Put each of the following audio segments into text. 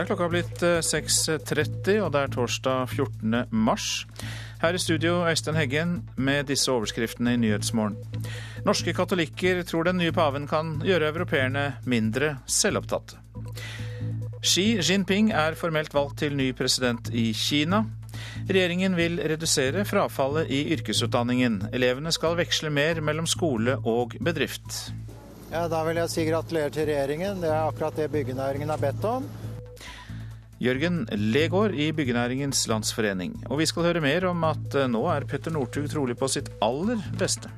Det er klokka blitt 6.30, og det er torsdag 14. mars. Her i studio Øystein Heggen med disse overskriftene i Nyhetsmorgen. Norske katolikker tror den nye paven kan gjøre europeerne mindre selvopptatte. Xi Jinping er formelt valgt til ny president i Kina. Regjeringen vil redusere frafallet i yrkesutdanningen. Elevene skal veksle mer mellom skole og bedrift. Ja, Da vil jeg si gratulerer til regjeringen. Det er akkurat det byggenæringen har bedt om. Jørgen Legård i Byggenæringens Landsforening. Og vi skal høre mer om at eh, nå er Petter Northug trolig på sitt aller beste.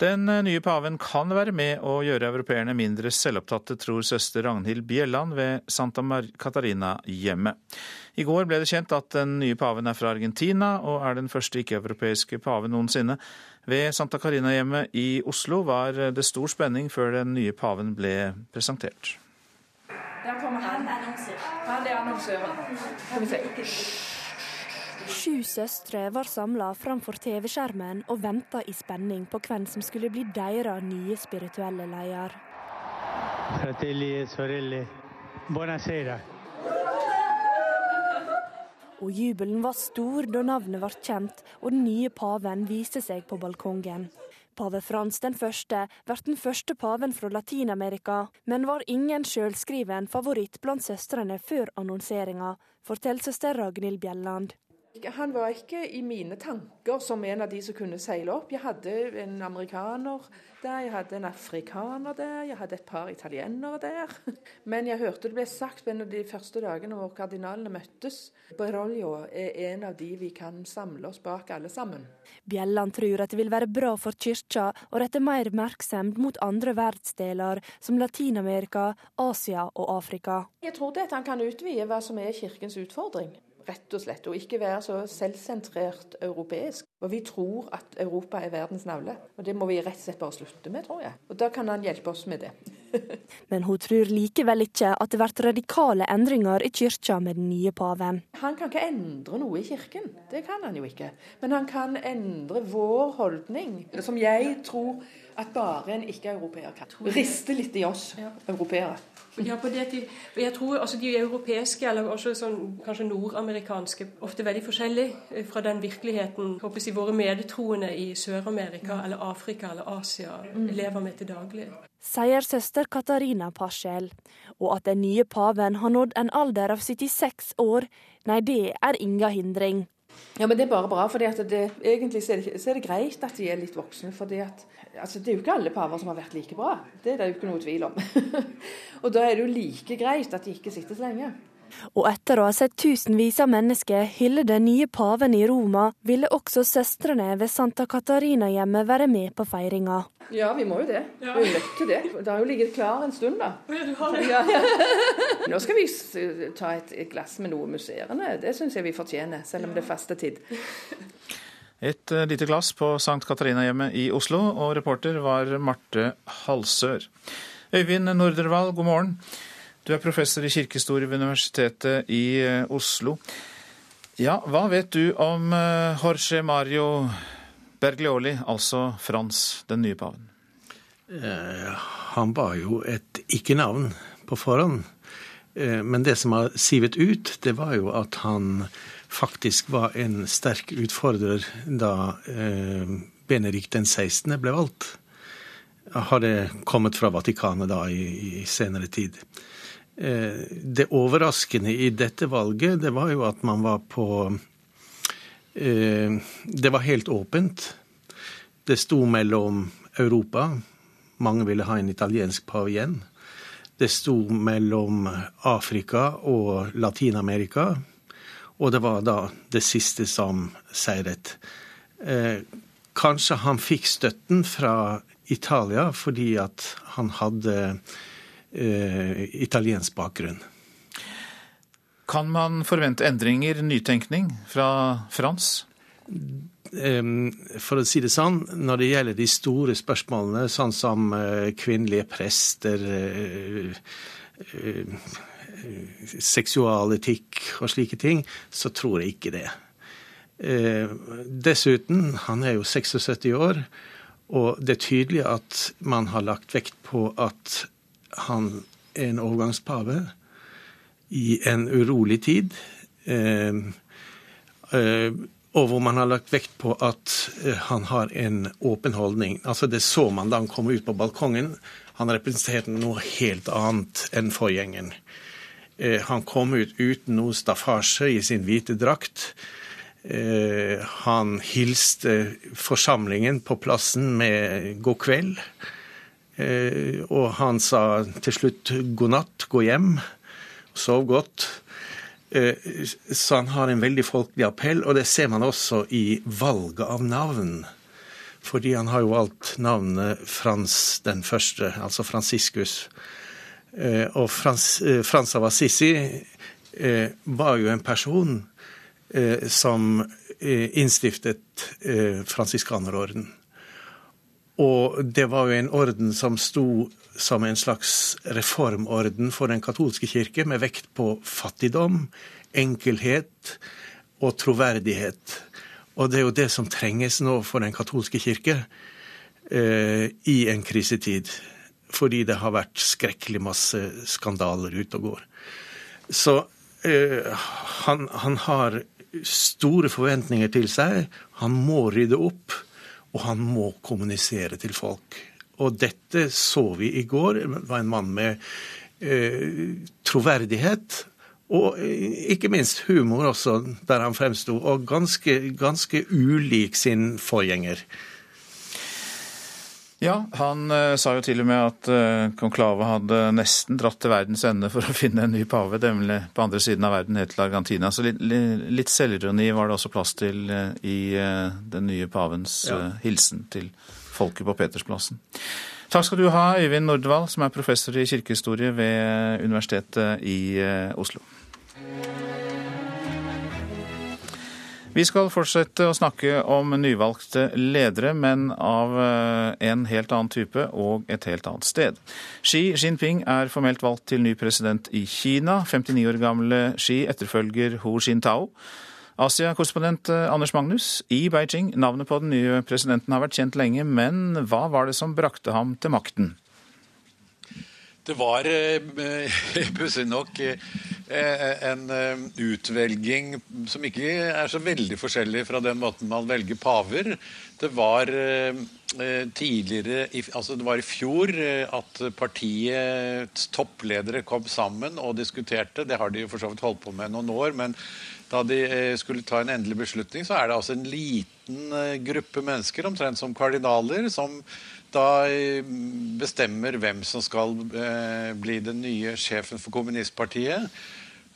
Den eh, nye paven kan være med å gjøre europeerne mindre selvopptatte, tror søster Ragnhild Bjelland ved Santa Catarina-hjemmet. I går ble det kjent at den nye paven er fra Argentina, og er den første ikke-europeiske paven noensinne. Ved Santa Carina-hjemmet i Oslo var det stor spenning før den nye paven ble presentert. Der kommer han. Han er annonsøren. Skal vi se. Sju søstre var samla framfor TV-skjermen og venta i spenning på hvem som skulle bli deres nye spirituelle leder. Fratelli e sorelle, buonasera. Og jubelen var stor da navnet ble kjent og den nye paven viste seg på balkongen. Pave Frans den første ble den første paven fra Latin-Amerika, men var ingen sjølskriven favoritt blant søstrene før annonseringa, forteller søster Ragnhild Bjelland. Han var ikke i mine tanker som en av de som kunne seile opp. Jeg hadde en amerikaner der, jeg hadde en afrikaner der, jeg hadde et par italienere der. Men jeg hørte det ble sagt en av de første dagene hvor kardinalene møttes. Beroljo er en av de vi kan samle oss bak alle sammen. Bjelland tror at det vil være bra for kirka å rette mer oppmerksomhet mot andre verdensdeler, som Latin-Amerika, Asia og Afrika. Jeg tror det at han kan utvide hva som er kirkens utfordring rett og slett. Og ikke være så selvsentrert europeisk. Og vi tror at Europa er verdens navle. Og det må vi rett og slett bare slutte med, tror jeg. Og da kan han hjelpe oss med det. Men hun tror likevel ikke at det blir radikale endringer i kyrkja med den nye paven. Han kan ikke endre noe i kirken, det kan han jo ikke. Men han kan endre vår holdning, som jeg tror at bare en ikke-europeer kan. Riste litt i oss ja. europeere. Ja, på det, jeg tror altså De europeiske, eller også sånn, kanskje nordamerikanske, ofte veldig forskjellig eh, fra den virkeligheten håper jeg, våre medtroende i Sør-Amerika mm. eller Afrika eller Asia mm. lever med til daglig. Sier søster Katarina Paschel. Og at den nye paven har nådd en alder av 76 år, nei, det er inga hindring. Ja, men Det er bare bra. for Egentlig så er, det, så er, det, greit at de er litt voksne. fordi at, altså, Det er jo ikke alle paver som har vært like bra. Det er det jo ikke noe tvil om. og Da er det jo like greit at de ikke sitter så lenge. Og etter å ha sett tusenvis av mennesker hylle den nye paven i Roma, ville også søstrene ved Santa Catarina-hjemmet være med på feiringa. Ja, vi må jo det. Vi er nødt til det. Det har jo ligget klar en stund, da. Ja, ja. Nå skal vi ta et glass med noe musserende. Det syns jeg vi fortjener, selv om det er fastetid. Et eh, lite glass på Sankt Katarina-hjemmet i Oslo, og reporter var Marte Halsør. Øyvind Nordervall, god morgen. Du er professor i kirkehistorie ved Universitetet i eh, Oslo. Ja, hva vet du om eh, Jorge Mario Berglioli, altså Frans, den nye paven? Eh, han var jo et ikke-navn på forhånd. Eh, men det som har sivet ut, det var jo at han faktisk var en sterk utfordrer da eh, Benedikt den 16. ble valgt. Har det kommet fra Vatikanet da i, i senere tid. Eh, det overraskende i dette valget, det var jo at man var på eh, Det var helt åpent. Det sto mellom Europa Mange ville ha en italiensk pave igjen. Det sto mellom Afrika og Latin-Amerika. Og det var da det siste som seiret. Eh, kanskje han fikk støtten fra Italia fordi at han hadde eh, italiensk bakgrunn. Kan man forvente endringer, nytenkning, fra Frans? For å si det sånn, når det gjelder de store spørsmålene, sånn som eh, kvinnelige prester, eh, eh, seksualetikk og slike ting, så tror jeg ikke det. Dessuten, han er jo 76 år, Og det er tydelig at man har lagt vekt på at han er en overgangspave i en urolig tid. Eh, eh, og hvor man har lagt vekt på at eh, han har en åpen holdning. Altså Det så man da han kom ut på balkongen. Han representerte noe helt annet enn forgjengeren. Eh, han kom ut uten noe staffasje i sin hvite drakt. Eh, han hilste forsamlingen på plassen med 'god kveld'. Eh, og han sa til slutt 'god natt, gå hjem', sov godt. Så han har en veldig folkelig appell, og det ser man også i valget av navn. Fordi han har jo valgt navnet Frans den første, altså Fransiskus. Og Frans, Frans av Assisi var jo en person Eh, som eh, innstiftet eh, fransiskanerorden. Og det var jo en orden som sto som en slags reformorden for den katolske kirke, med vekt på fattigdom, enkelhet og troverdighet. Og det er jo det som trenges nå for den katolske kirke eh, i en krisetid. Fordi det har vært skrekkelig masse skandaler ute og går. Så eh, han, han har store forventninger til seg. Han må rydde opp, og han må kommunisere til folk. Og dette så vi i går. Det var en mann med eh, troverdighet. Og eh, ikke minst humor også, der han fremsto. Og ganske, ganske ulik sin forgjenger. Ja, han uh, sa jo til og med at uh, konklave hadde nesten dratt til verdens ende for å finne en ny pave, nemlig på andre siden av verden, helt til Argentina. Så litt, litt selvironi var det også plass til uh, i den nye pavens hilsen til folket på Petersplassen. Takk skal du ha, Øyvind Nordvall, som er professor i kirkehistorie ved Universitetet i Oslo. Vi skal fortsette å snakke om nyvalgte ledere, men av eh, en helt annen type og et helt annet sted. Xi Jinping er formelt valgt til ny president i Kina. 59 år gamle Xi etterfølger Hu Jintao. Asia-korrespondent eh, Anders Magnus i Beijing. Navnet på den nye presidenten har vært kjent lenge, men hva var det som brakte ham til makten? Det var eh, pussig nok Eh, en eh, utvelging som ikke er så veldig forskjellig fra den måten man velger paver. Det var tidligere, altså det var i fjor at partiets toppledere kom sammen og diskuterte. Det har de for så vidt holdt på med noen år. men da de skulle ta en endelig beslutning, så er det altså en liten gruppe mennesker, omtrent som kardinaler, som da bestemmer hvem som skal bli den nye sjefen for kommunistpartiet.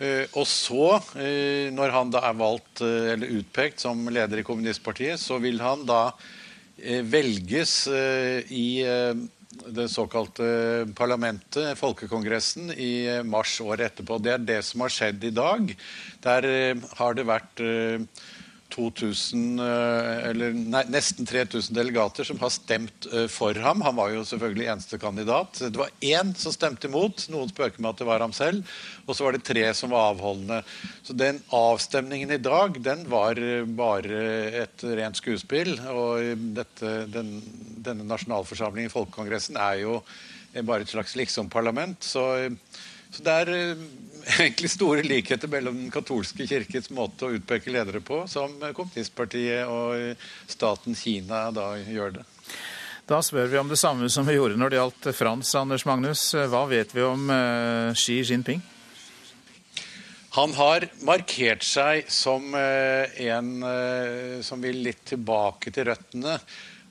Eh, og så, eh, når han da er valgt eh, eller utpekt som leder i kommunistpartiet, så vil han da velges i det såkalte parlamentet, folkekongressen, i mars året etterpå. Det er det som har skjedd i dag. Der har det vært 2000, eh, eller nei, nesten 3000 delegater som har stemt eh, for ham. Han var jo selvfølgelig eneste kandidat. Det var én som stemte imot. Noen spøker med at det var ham selv. Og så var det tre som var avholdende. Så den avstemningen i dag, den var eh, bare et rent skuespill. Og dette, den, denne nasjonalforsamlingen, Folkekongressen, er jo bare et slags liksom-parlament. Så, så det er egentlig store likheter mellom den katolske kirkes måte å utpeke ledere på, som kommunistpartiet og staten Kina da gjør det. Da spør vi om det samme som vi gjorde når det gjaldt Frans. Anders Magnus, hva vet vi om uh, Xi Jinping? Han har markert seg som uh, en uh, som vil litt tilbake til røttene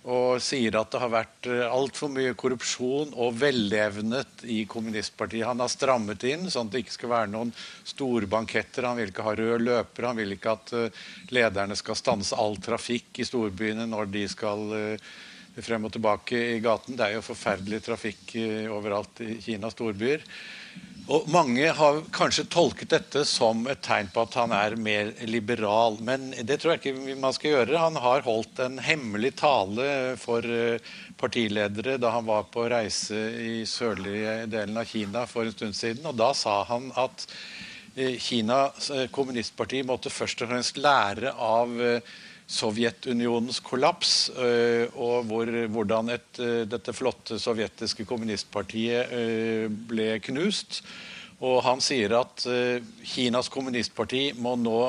og sier at det har vært eh, altfor mye korrupsjon og vellevnet i kommunistpartiet. Han har strammet inn sånn at det ikke skal være noen storbanketter. Han vil ikke ha rød løper. Han vil ikke at eh, lederne skal stanse all trafikk i storbyene når de skal eh, frem og tilbake i gaten. Det er jo forferdelig trafikk overalt i Kinas storbyer. Og Mange har kanskje tolket dette som et tegn på at han er mer liberal. Men det tror jeg ikke man skal gjøre. Han har holdt en hemmelig tale for eh, partiledere da han var på reise i sørlige delen av Kina for en stund siden. Og da sa han at eh, Kinas eh, kommunistparti måtte først og fremst lære av Sovjetunionens kollaps, og hvor, hvordan et, dette flotte sovjetiske kommunistpartiet ble knust. Og han sier at Kinas kommunistparti må nå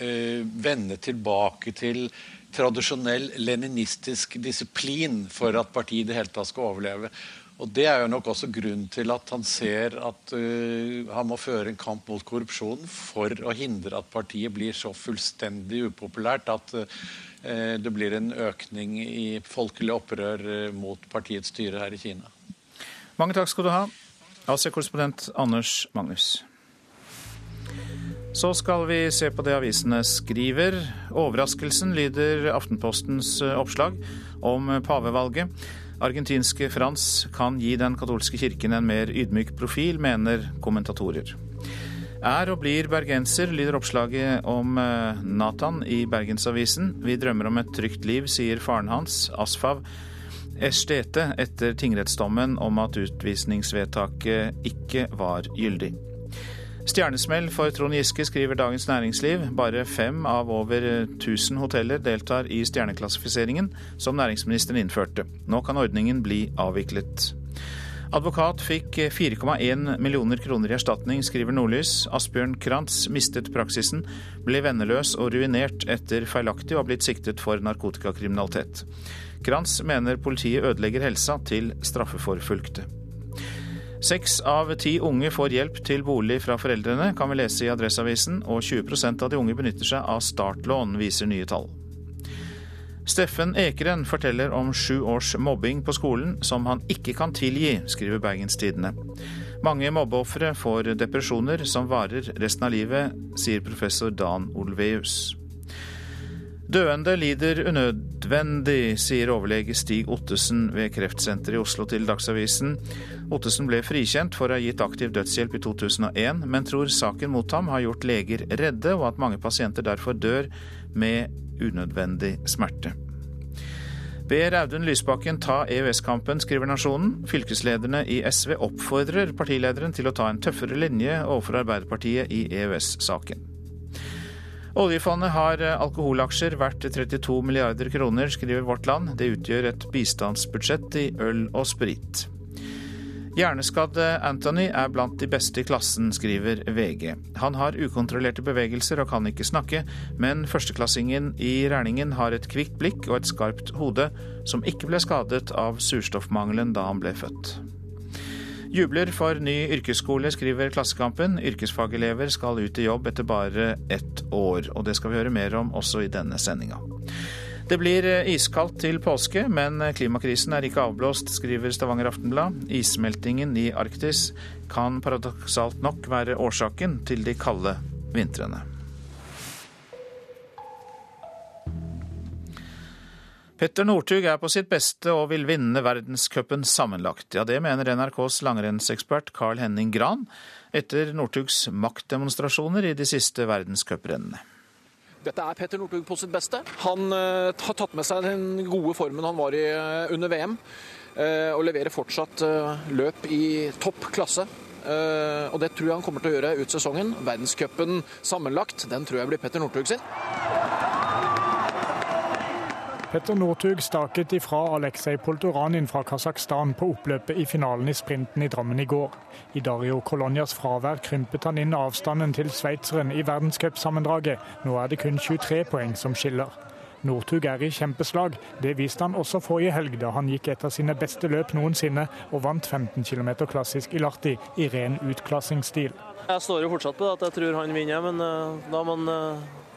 vende tilbake til tradisjonell leninistisk disiplin for at partiet i det hele tatt skal overleve. Og Det er jo nok også grunnen til at han ser at uh, han må føre en kamp mot korrupsjonen for å hindre at partiet blir så fullstendig upopulært at uh, det blir en økning i folkelig opprør uh, mot partiets styre her i Kina. Mange takk skal du ha, Asia-korrespondent Anders Magnus. Så skal vi se på det avisene skriver. Overraskelsen lyder Aftenpostens oppslag om pavevalget. Argentinske Frans kan gi den katolske kirken en mer ydmyk profil, mener kommentatorer. Er og blir bergenser, lyder oppslaget om eh, Nathan i Bergensavisen. Vi drømmer om et trygt liv, sier faren hans, Asfav Estete, etter tingrettsdommen om at utvisningsvedtaket ikke var gyldig. Stjernesmell for Trond Giske, skriver Dagens Næringsliv. Bare fem av over 1000 hoteller deltar i stjerneklassifiseringen som næringsministeren innførte. Nå kan ordningen bli avviklet. Advokat fikk 4,1 millioner kroner i erstatning, skriver Nordlys. Asbjørn Krantz mistet praksisen, ble venneløs og ruinert etter feilaktig å ha blitt siktet for narkotikakriminalitet. Krantz mener politiet ødelegger helsa til straffeforfulgte. Seks av ti unge får hjelp til bolig fra foreldrene, kan vi lese i Adresseavisen, og 20% av de unge benytter seg av startlån, viser nye tall. Steffen Ekeren forteller om sju års mobbing på skolen som han ikke kan tilgi, skriver Bergenstidene. Mange mobbeofre får depresjoner som varer resten av livet, sier professor Dan Olveus. Døende lider unødvendig, sier overlege Stig Ottesen ved Kreftsenteret i Oslo til Dagsavisen. Ottesen ble frikjent for å ha gitt aktiv dødshjelp i 2001, men tror saken mot ham har gjort leger redde, og at mange pasienter derfor dør med unødvendig smerte. Ber Audun Lysbakken ta EØS-kampen, skriver Nasjonen. Fylkeslederne i SV oppfordrer partilederen til å ta en tøffere linje overfor Arbeiderpartiet i EØS-saken. Oljefondet har eh, alkoholaksjer verdt 32 milliarder kroner, skriver Vårt Land. Det utgjør et bistandsbudsjett i øl og sprit. Hjerneskadde Anthony er blant de beste i klassen, skriver VG. Han har ukontrollerte bevegelser og kan ikke snakke, men førsteklassingen i Rælingen har et kvikt blikk og et skarpt hode, som ikke ble skadet av surstoffmangelen da han ble født. Jubler for ny yrkesskole, skriver Klassekampen. Yrkesfagelever skal ut i jobb etter bare ett år. Og det skal vi høre mer om også i denne sendinga. Det blir iskaldt til påske, men klimakrisen er ikke avblåst, skriver Stavanger Aftenblad. Issmeltingen i Arktis kan paradoksalt nok være årsaken til de kalde vintrene. Petter Northug er på sitt beste og vil vinne verdenscupen sammenlagt. Ja, det mener NRKs langrennsekspert Carl Henning Gran etter Northugs maktdemonstrasjoner i de siste verdenscuprennene. Dette er Petter Northug på sitt beste. Han uh, har tatt med seg den gode formen han var i uh, under VM, uh, og leverer fortsatt løp i topp klasse. og det tror jeg han kommer til å gjøre ut sesongen. Verdenscupen sammenlagt, den tror jeg blir Petter Northug sin. Petter Northug staket ifra Aleksej Poltoranin fra Kasakhstan på oppløpet i finalen i sprinten i Drammen i går. I Dario Colonias fravær krympet han inn avstanden til sveitseren i verdenscupsammendraget. Nå er det kun 23 poeng som skiller. Northug er i kjempeslag. Det viste han også forrige helg, da han gikk et av sine beste løp noensinne og vant 15 km klassisk i Lahti i ren utklassingsstil. Jeg står jo fortsatt på at jeg tror han vinner, men eh, da man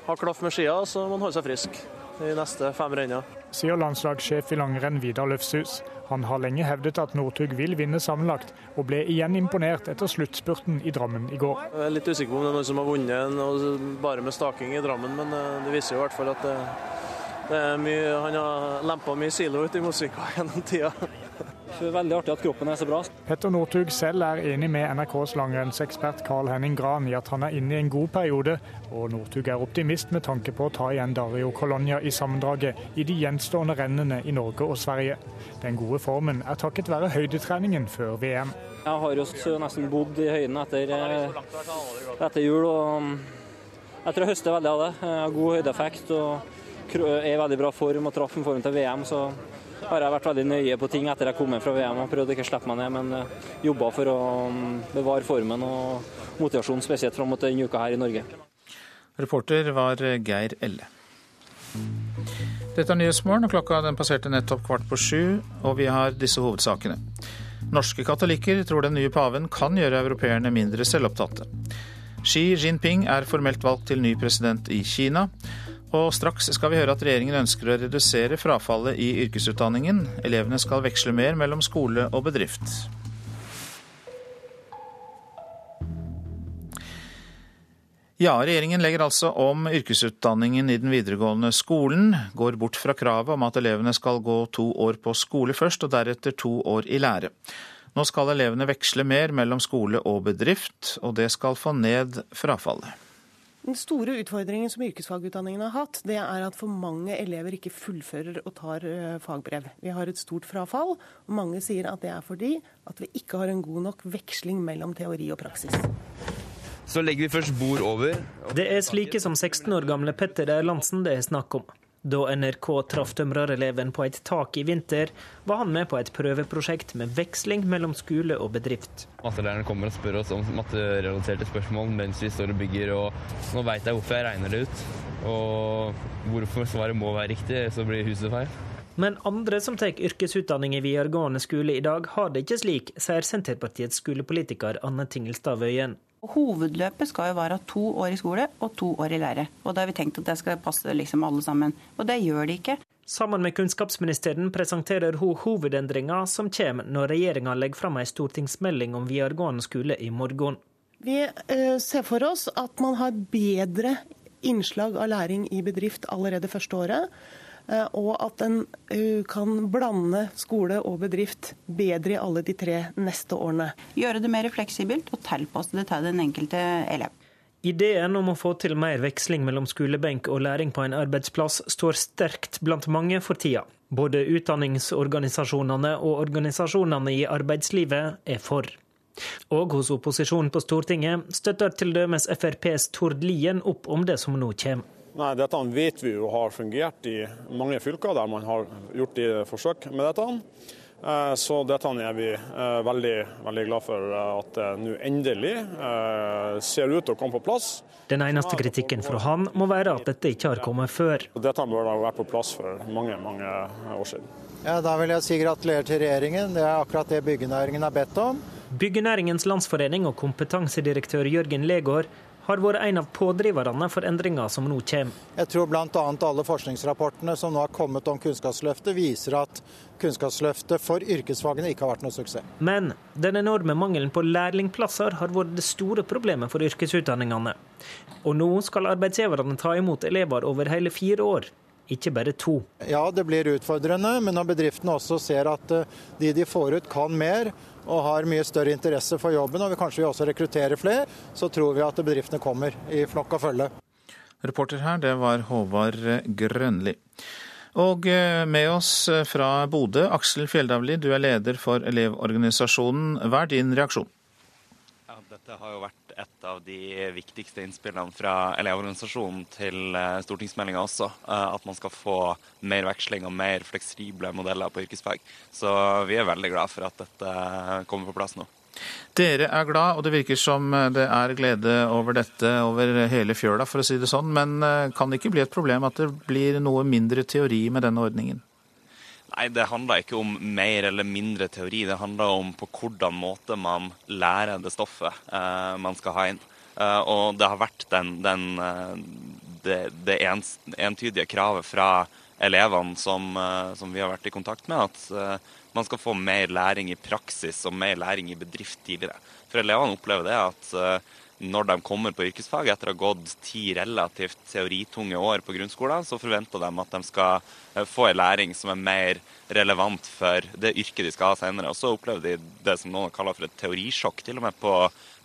har klaff med skia, så må man holde seg frisk de neste fem rennene. Sier landslagssjef i langrenn Vidar Løfshus. Han har lenge hevdet at Northug vil vinne sammenlagt, og ble igjen imponert etter sluttspurten i Drammen i går. Jeg er litt usikker på om det er noen som har vunnet bare med staking i Drammen, men eh, det viser jo i hvert fall at det, det er mye, han har lempa mye silo ut i Mosvika gjennom tida. Veldig artig at kroppen er så bra. Petter Northug selv er enig med NRKs langrennsekspert Carl Henning Gran i at han er inne i en god periode, og Northug er optimist med tanke på å ta igjen Dario Colonia i sammendraget i de gjenstående rennene i Norge og Sverige. Den gode formen er takket være høydetreningen før VM. Jeg har jo nesten bodd i høyden etter, etter jul, og jeg tror jeg høster veldig av det. Jeg har god høydeeffekt. og er i veldig bra form og traff en form til VM, så har jeg vært veldig nøye på ting etter jeg kom fra VM. og Prøvde ikke å slippe meg ned, men uh, jobba for å um, bevare formen og motivasjonen, spesielt fram mot denne uka her i Norge. Reporter var Geir Elle. Dette er Nyhetsmorgen, og klokka den passerte nettopp kvart på sju, og vi har disse hovedsakene. Norske katolikker tror den nye paven kan gjøre europeerne mindre selvopptatte. Xi Jinping er formelt valgt til ny president i Kina. Og straks skal vi høre at regjeringen ønsker å redusere frafallet i yrkesutdanningen. Elevene skal veksle mer mellom skole og bedrift. Ja, regjeringen legger altså om yrkesutdanningen i den videregående skolen. Går bort fra kravet om at elevene skal gå to år på skole først, og deretter to år i lære. Nå skal elevene veksle mer mellom skole og bedrift, og det skal få ned frafallet. Den store utfordringen som yrkesfagutdanningen har hatt, det er at for mange elever ikke fullfører og tar eh, fagbrev. Vi har et stort frafall, og mange sier at det er fordi at vi ikke har en god nok veksling mellom teori og praksis. Så legger vi først bord over. Det er slike som 16 år gamle Petter Erlandsen det er snakk om. Da NRK traff tømrereleven på et tak i vinter, var han med på et prøveprosjekt med veksling mellom skole og bedrift. Mattelæreren kommer og spør oss om matterelaterte spørsmål mens vi står og bygger, og nå veit jeg hvorfor jeg regner det ut. Og hvorfor svaret må være riktig, så blir huset feil. Men andre som tar yrkesutdanning i videregående skole i dag, har det ikke slik, sier Senterpartiets skolepolitiker Anne Tingelstad Wøien. Hovedløpet skal jo være to år i skole og to år i lære. Og da har vi tenkt at det skal passe liksom alle sammen. Og det gjør det ikke. Sammen med kunnskapsministeren presenterer hun hovedendringer som kommer når regjeringa legger fram ei stortingsmelding om videregående skole i morgen. Vi eh, ser for oss at man har bedre innslag av læring i bedrift allerede første året. Eh, og at en eh, kan blande skole og bedrift bedre i alle de tre neste årene. Gjøre det mer fleksibelt og tilpasse det til den enkelte elev. Ideen om å få til mer veksling mellom skolebenk og læring på en arbeidsplass står sterkt blant mange for tida. Både utdanningsorganisasjonene og organisasjonene i arbeidslivet er for. Og hos opposisjonen på Stortinget støtter dømes FrPs Tord Lien opp om det som nå kommer. Nei, Dette vet vi jo har fungert i mange fylker der man har gjort de forsøk med dette. Eh, så dette er vi eh, veldig, veldig glad for at det nå endelig eh, ser ut til å komme på plass. Den eneste kritikken fra han må være at dette ikke har kommet før. Dette bør ha vært på plass for mange, mange år siden. Ja, Da vil jeg si gratulerer til regjeringen. Det er akkurat det byggenæringen har bedt om. Byggenæringens landsforening og kompetansedirektør Jørgen Legård har vært en av pådriverne for endringer som nå kommer. Jeg tror bl.a. alle forskningsrapportene som nå har kommet om Kunnskapsløftet, viser at Kunnskapsløftet for yrkesfagene ikke har vært noe suksess. Men den enorme mangelen på lærlingplasser har vært det store problemet for yrkesutdanningene. Og nå skal arbeidsgiverne ta imot elever over hele fire år ikke bare to. Ja, det blir utfordrende, men når bedriftene også ser at eh, de de får ut kan mer, og har mye større interesse for jobben, og vi kanskje vil også rekrutterer flere, så tror vi at bedriftene kommer i flokk og følge. Reporter her, det var Håvard Grønli. Og eh, med oss eh, fra Bodø, Aksel Fjelldavli, du er leder for Elevorganisasjonen. Hva er din reaksjon? Ja, dette har jo vært et av de viktigste innspillene fra Elevorganisasjonen til eh, stortingsmeldinga også. Eh, at man skal få mer veksling og mer fleksible modeller på yrkesfag. Så vi er veldig glad for at dette kommer på plass nå. Dere er glad, og det virker som det er glede over dette over hele fjøla, for å si det sånn. Men eh, kan det ikke bli et problem at det blir noe mindre teori med denne ordningen? Nei, Det handler ikke om mer eller mindre teori. Det handler om på hvordan måte man lærer det stoffet eh, man skal ha inn. Eh, og det har vært den, den, eh, det, det ens, entydige kravet fra elevene som, eh, som, vi har vært i kontakt med, at eh, man skal få mer læring i praksis og mer læring i bedrift tidligere. For elevene opplever det at når de kommer på yrkesfag etter å ha gått ti relativt teoritunge år på grunnskolen, så forventer de at de skal eh, få en læring som er mer relevant for det yrket de skal ha senere. Og så opplever de det som noen kaller for et teorisjokk, til og med på,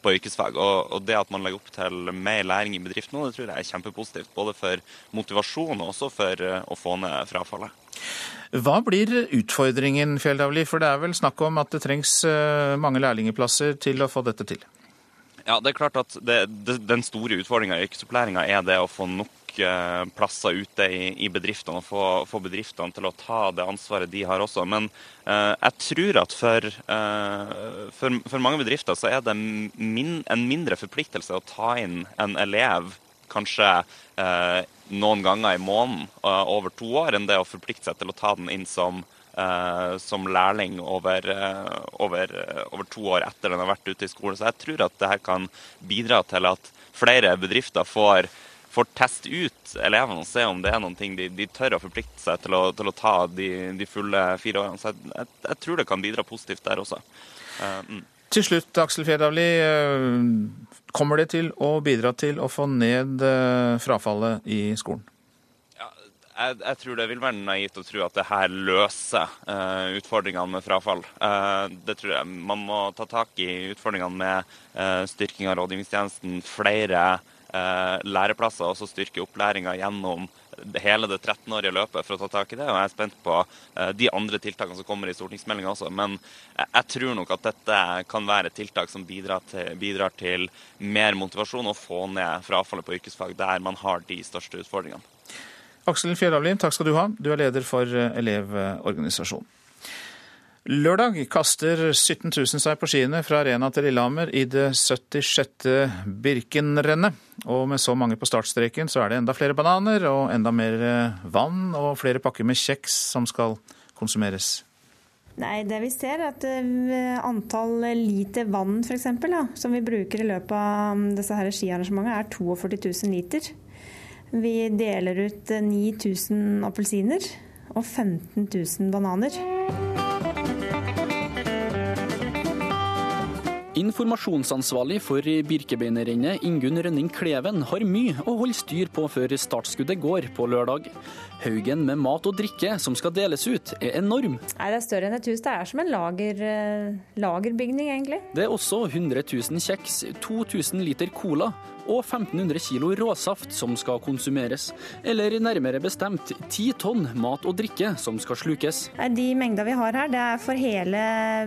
på yrkesfag. Og, og, det at man legger opp til mer læring i bedrift nå, det tror jeg er kjempepositivt. Både for motivasjon og også for eh, å få ned frafallet. Hva blir utfordringen, Fjelldavli? For det er vel snakk om at det trengs eh, mange lærlingplasser til å få dette til? Ja, det er klart at det, det, Den store utfordringa i yrkesopplæringa er det å få nok eh, plasser ute i, i bedriftene og få, få, bedriftene til å ta det ansvaret de har også. Men eh, jeg tror at for, eh, for, for, mange bedrifter så er det min, en mindre forpliktelse å ta inn en elev kanskje eh, noen ganger i måneden eh, over to år, enn det å forplikte seg til å ta den inn som Uh, som lærling over, uh, over, uh, over, to år etter den har vært ute i skolen. Så jeg tror at dette kan bidra til at flere bedrifter får, får teste ut elevene og se om det er noen ting de, de tør å forplikte seg til å, til å ta de, de, fulle fire årene. Så jeg, jeg, jeg, tror det kan bidra positivt der også. Mm. Til slutt, Aksel Fjerdavli. Kommer det til å bidra til å få ned frafallet i skolen? Jeg, jeg, tror det vil være naivt å tro at det her løser uh, utfordringene med frafall. Uh, det tror jeg Man må ta tak i utfordringene med uh, styrking av rådgivningstjenesten, flere læreplasser, og så styrke opplæringa gjennom hele det 13-årige løpet for å ta tak i det. Og jeg er spent på de andre tiltakene som kommer i stortingsmeldinga også. Men jeg, tror nok at dette kan være et tiltak som bidrar til, bidrar til mer motivasjon og få ned frafallet på yrkesfag der man har de største utfordringene. Aksel Fjellavlim, takk skal du ha. Du er leder for eh, Elevorganisasjonen. Lørdag kaster 17 000 seg på skiene fra Arena til Lillehammer i det 76. Birkenrennet. Og med så mange på startstreken, så er det enda flere bananer og enda mer eh, vann og flere pakker med kjeks som skal konsumeres. Nei, det vi ser er at eh, antall liter vann f.eks. som vi bruker i løpet av disse her skiarrangementene er 42 000 liter. Vi deler ut 9000 appelsiner og 15 000 bananer. Informasjonsansvarlig for Birkebeinerrennet, Ingunn Rønning Kleven, har mye å holde styr på før startskuddet går på lørdag. Haugen med mat og drikke som skal deles ut, er enorm. Nei, Det er større enn et hus. Det er som en lager, eh, lagerbygning, egentlig. Det er også 100 000 kjeks, 2000 liter cola og 1500 kilo råsaft som skal konsumeres. Eller nærmere bestemt 10 tonn mat og drikke som skal slukes. De mengda vi har her, det er for hele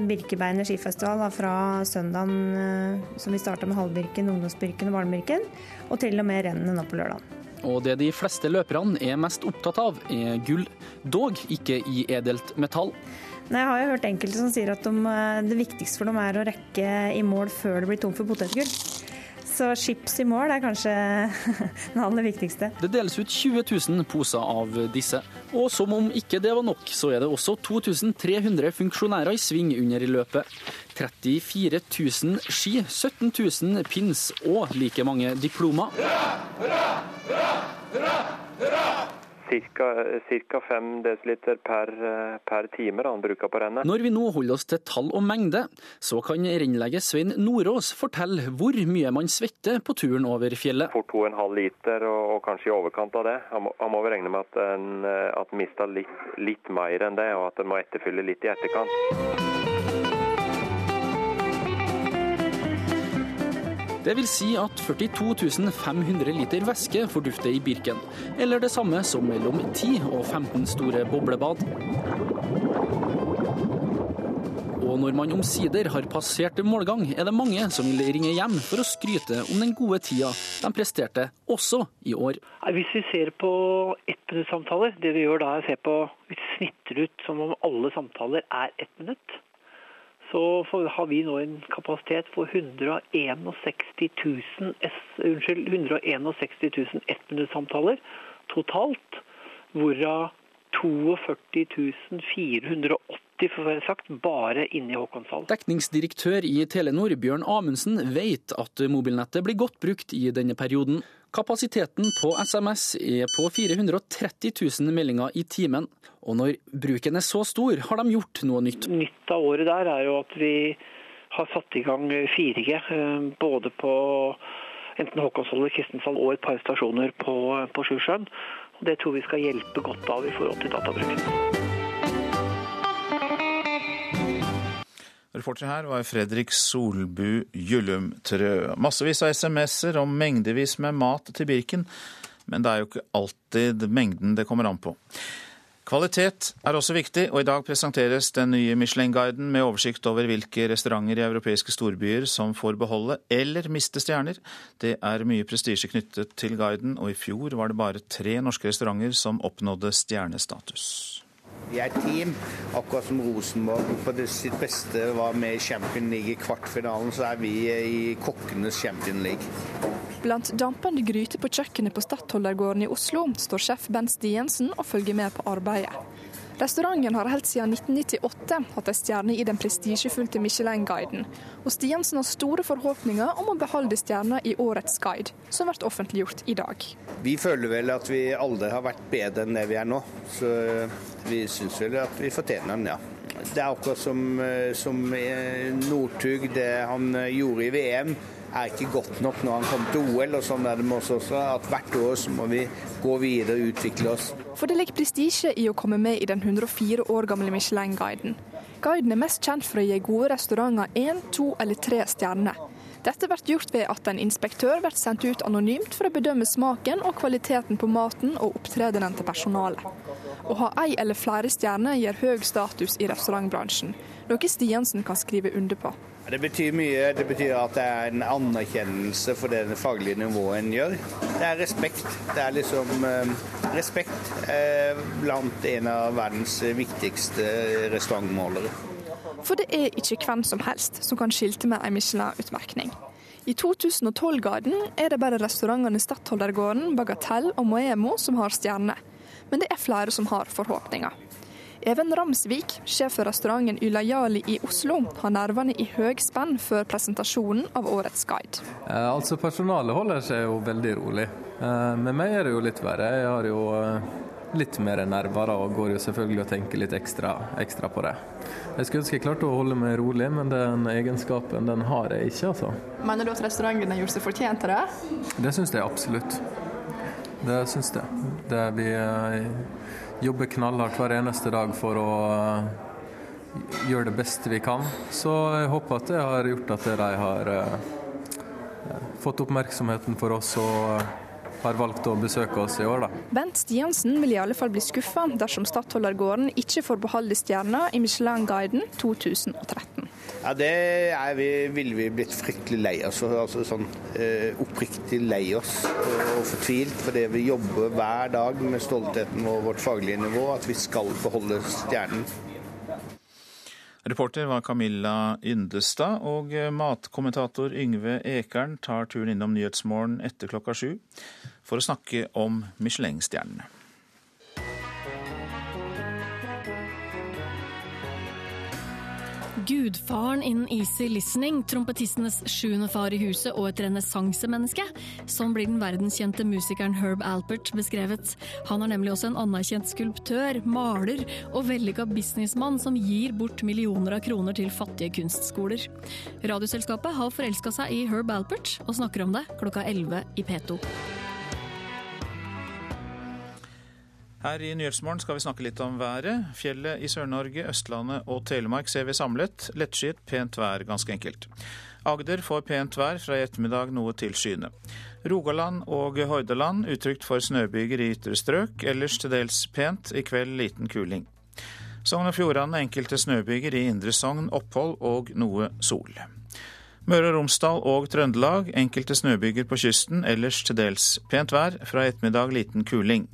Birkebein skifestival da, fra søndagen eh, som vi starta med Halvbirken, Ungdomsbirken og Valmbirken, og til og med rennet nå på lørdag. Og det de fleste løperne er mest opptatt av, er gull. Dog ikke i edelt metall. Nei, jeg har jo hørt enkelte som sier at de, eh, det viktigste for dem er å rekke i mål før det blir tomt for potetgull. Så chips i mål er kanskje den aller viktigste. Det deles ut 20 000 poser av disse. Og som om ikke det var nok, så er det også 2300 funksjonærer i sving under i løpet. 34 000 ski, 17 000 pins og like mange diplomer. Hurra, hurra, hurra, hurra, hurra! Ca. 5 dl per, per time han bruker på rennet. Når vi nå holder oss til tall og mengde, så kan rennlege Svein Nordås fortelle hvor mye man svetter på turen over fjellet. Fort 2,5 liter, og, og, kanskje i overkant av det. Han må, han må regne med at en, at mister litt, litt mer enn det, og at en må etterfylle litt i etterkant. Det vil si at 42 500 liter væske fordufter i Birken, eller det samme som mellom 10 og 15 store boblebad. Og når man omsider har passert målgang, er det mange som vil ringe hjem for å skryte om den gode tida de presterte, også i år. Hvis vi ser på ettminuttssamtaler, det vi gjør da er å se på Vi snitter ut som om alle samtaler er ett minutt så har vi nå en kapasitet for 161 000, unnskyld, 161 000 ettminuttssamtaler totalt. Hvorav 42 480 for å sagt, bare inne i Håkonshallen. Dekningsdirektør i Telenor, Bjørn Amundsen, vet at mobilnettet blir godt brukt i denne perioden. Kapasiteten på SMS er på 430 000 meldinger i timen. Og når bruken er så stor, har de gjort noe nytt. Nytt av året der er jo at vi har satt i gang 4G, eh, både på enten Håkonsvoll eller Kristiansand og et par stasjoner på, på Sjusjøen. Det tror vi skal hjelpe godt av i forhold til databruken. Reporter her var Fredrik Solbu Gyllumtrø. Massevis av SMS-er og mengdevis med mat til Birken, men det er jo ikke alltid mengden det kommer an på. Kvalitet er også viktig, og i dag presenteres den nye Michelin-guiden med oversikt over hvilke restauranter i europeiske storbyer som får beholde eller miste stjerner. Det er mye prestisje knyttet til guiden, og i fjor var det bare tre norske restauranter som oppnådde stjernestatus. Vi er team, akkurat som Rosenborg på sitt beste var med i Champion League i kvartfinalen, så er vi i kokkenes Champion League. Blant dampende gryter på kjøkkenet på Stadholdergården i Oslo står sjef Bent Stiensen og følger med på arbeidet. Restauranten har helt siden 1998 hatt en stjerne i den prestisjefylte Michelin-guiden, og Stiensen har store forhåpninger om å beholde stjerna i årets guide, som blir offentliggjort i dag. Vi føler vel at vi aldri har vært bedre enn det vi er nå, så vi syns vel at vi fortjener den, ja. Det er akkurat som, eh, som eh, Northug, det han eh, gjorde i VM er ikke godt nok når han kommer til OL. og sånn er det med oss også, at Hvert år så må vi gå videre og utvikle oss. For det ligger prestisje i å komme med i den 104 år gamle Michelin-guiden. Guiden er mest kjent for å gi gode restauranter én, to eller tre stjerner. Dette blir gjort ved at en inspektør blir sendt ut anonymt for å bedømme smaken og kvaliteten på maten og opptredenen til personalet. Å ha ei eller flere stjerner gir høy status i restaurantbransjen, noe Stiansen kan skrive under på. Det betyr mye. Det betyr at det er en anerkjennelse for det faglige nivået en gjør. Det er respekt. Det er liksom eh, respekt eh, blant en av verdens viktigste restaurantmålere. For det er ikke hvem som helst som kan skilte med en Michelin-utmerkning. I 2012-guiden er det bare restaurantene Stadholdergården, Bagatell og Moemo som har stjerner. Men det er flere som har forhåpninger. Even Ramsvik, sjef for restauranten Ylajali i Oslo, har nervene i høgspenn før presentasjonen av årets guide. Eh, altså Personalet holder seg jo veldig rolig. Eh, med meg er det jo litt verre. Jeg har jo eh, litt mer nerver og går jo selvfølgelig og tenker litt ekstra, ekstra, på det. Jeg skulle ønske jeg klarte å holde meg rolig, men den egenskapen den har jeg ikke. altså. Mener du at restauranten har gjort seg fortjent til det? Det syns jeg absolutt. Det syns jeg. Det vi jobber knallhardt hver eneste dag for å eh, gjøre det beste vi kan. Så jeg håper at det har gjort at de har eh, fått oppmerksomheten for oss og har valgt å besøke oss i år. Da. Bent Stiansen vil i alle fall bli skuffa dersom Stadholdergården ikke får beholde stjerna i Michelin-guiden 2013. Ja, Det er vi, ville vi blitt fryktelig lei oss altså sånn eh, oppriktig lei oss og fortvilt fordi vi jobber hver dag med stoltheten og vårt faglige nivå, at vi skal beholde stjernen. Reporter var Camilla Yndestad, og matkommentator Yngve Ekern tar turen innom Nyhetsmorgen etter klokka sju for å snakke om Michelin-stjernene. Gudfaren innen easy listening, trompetistenes sjuende far i huset og et renessansemenneske. Sånn blir den verdenskjente musikeren Herb Alpert beskrevet. Han er nemlig også en anerkjent skulptør, maler og vellykka businessmann som gir bort millioner av kroner til fattige kunstskoler. Radioselskapet har forelska seg i Herb Alpert og snakker om det klokka 11 i P2. Her i Nyhetsmorgen skal vi snakke litt om været. Fjellet i Sør-Norge, Østlandet og Telemark ser vi samlet. Lettskyet, pent vær, ganske enkelt. Agder får pent vær, fra i ettermiddag noe til skyene. Rogaland og Hordaland utrygt for snøbyger i ytre strøk, ellers til dels pent, i kveld liten kuling. Sogn og Fjordane enkelte snøbyger i indre Sogn, opphold og noe sol. Møre og Romsdal og Trøndelag enkelte snøbyger på kysten, ellers til dels pent vær, fra i ettermiddag liten kuling.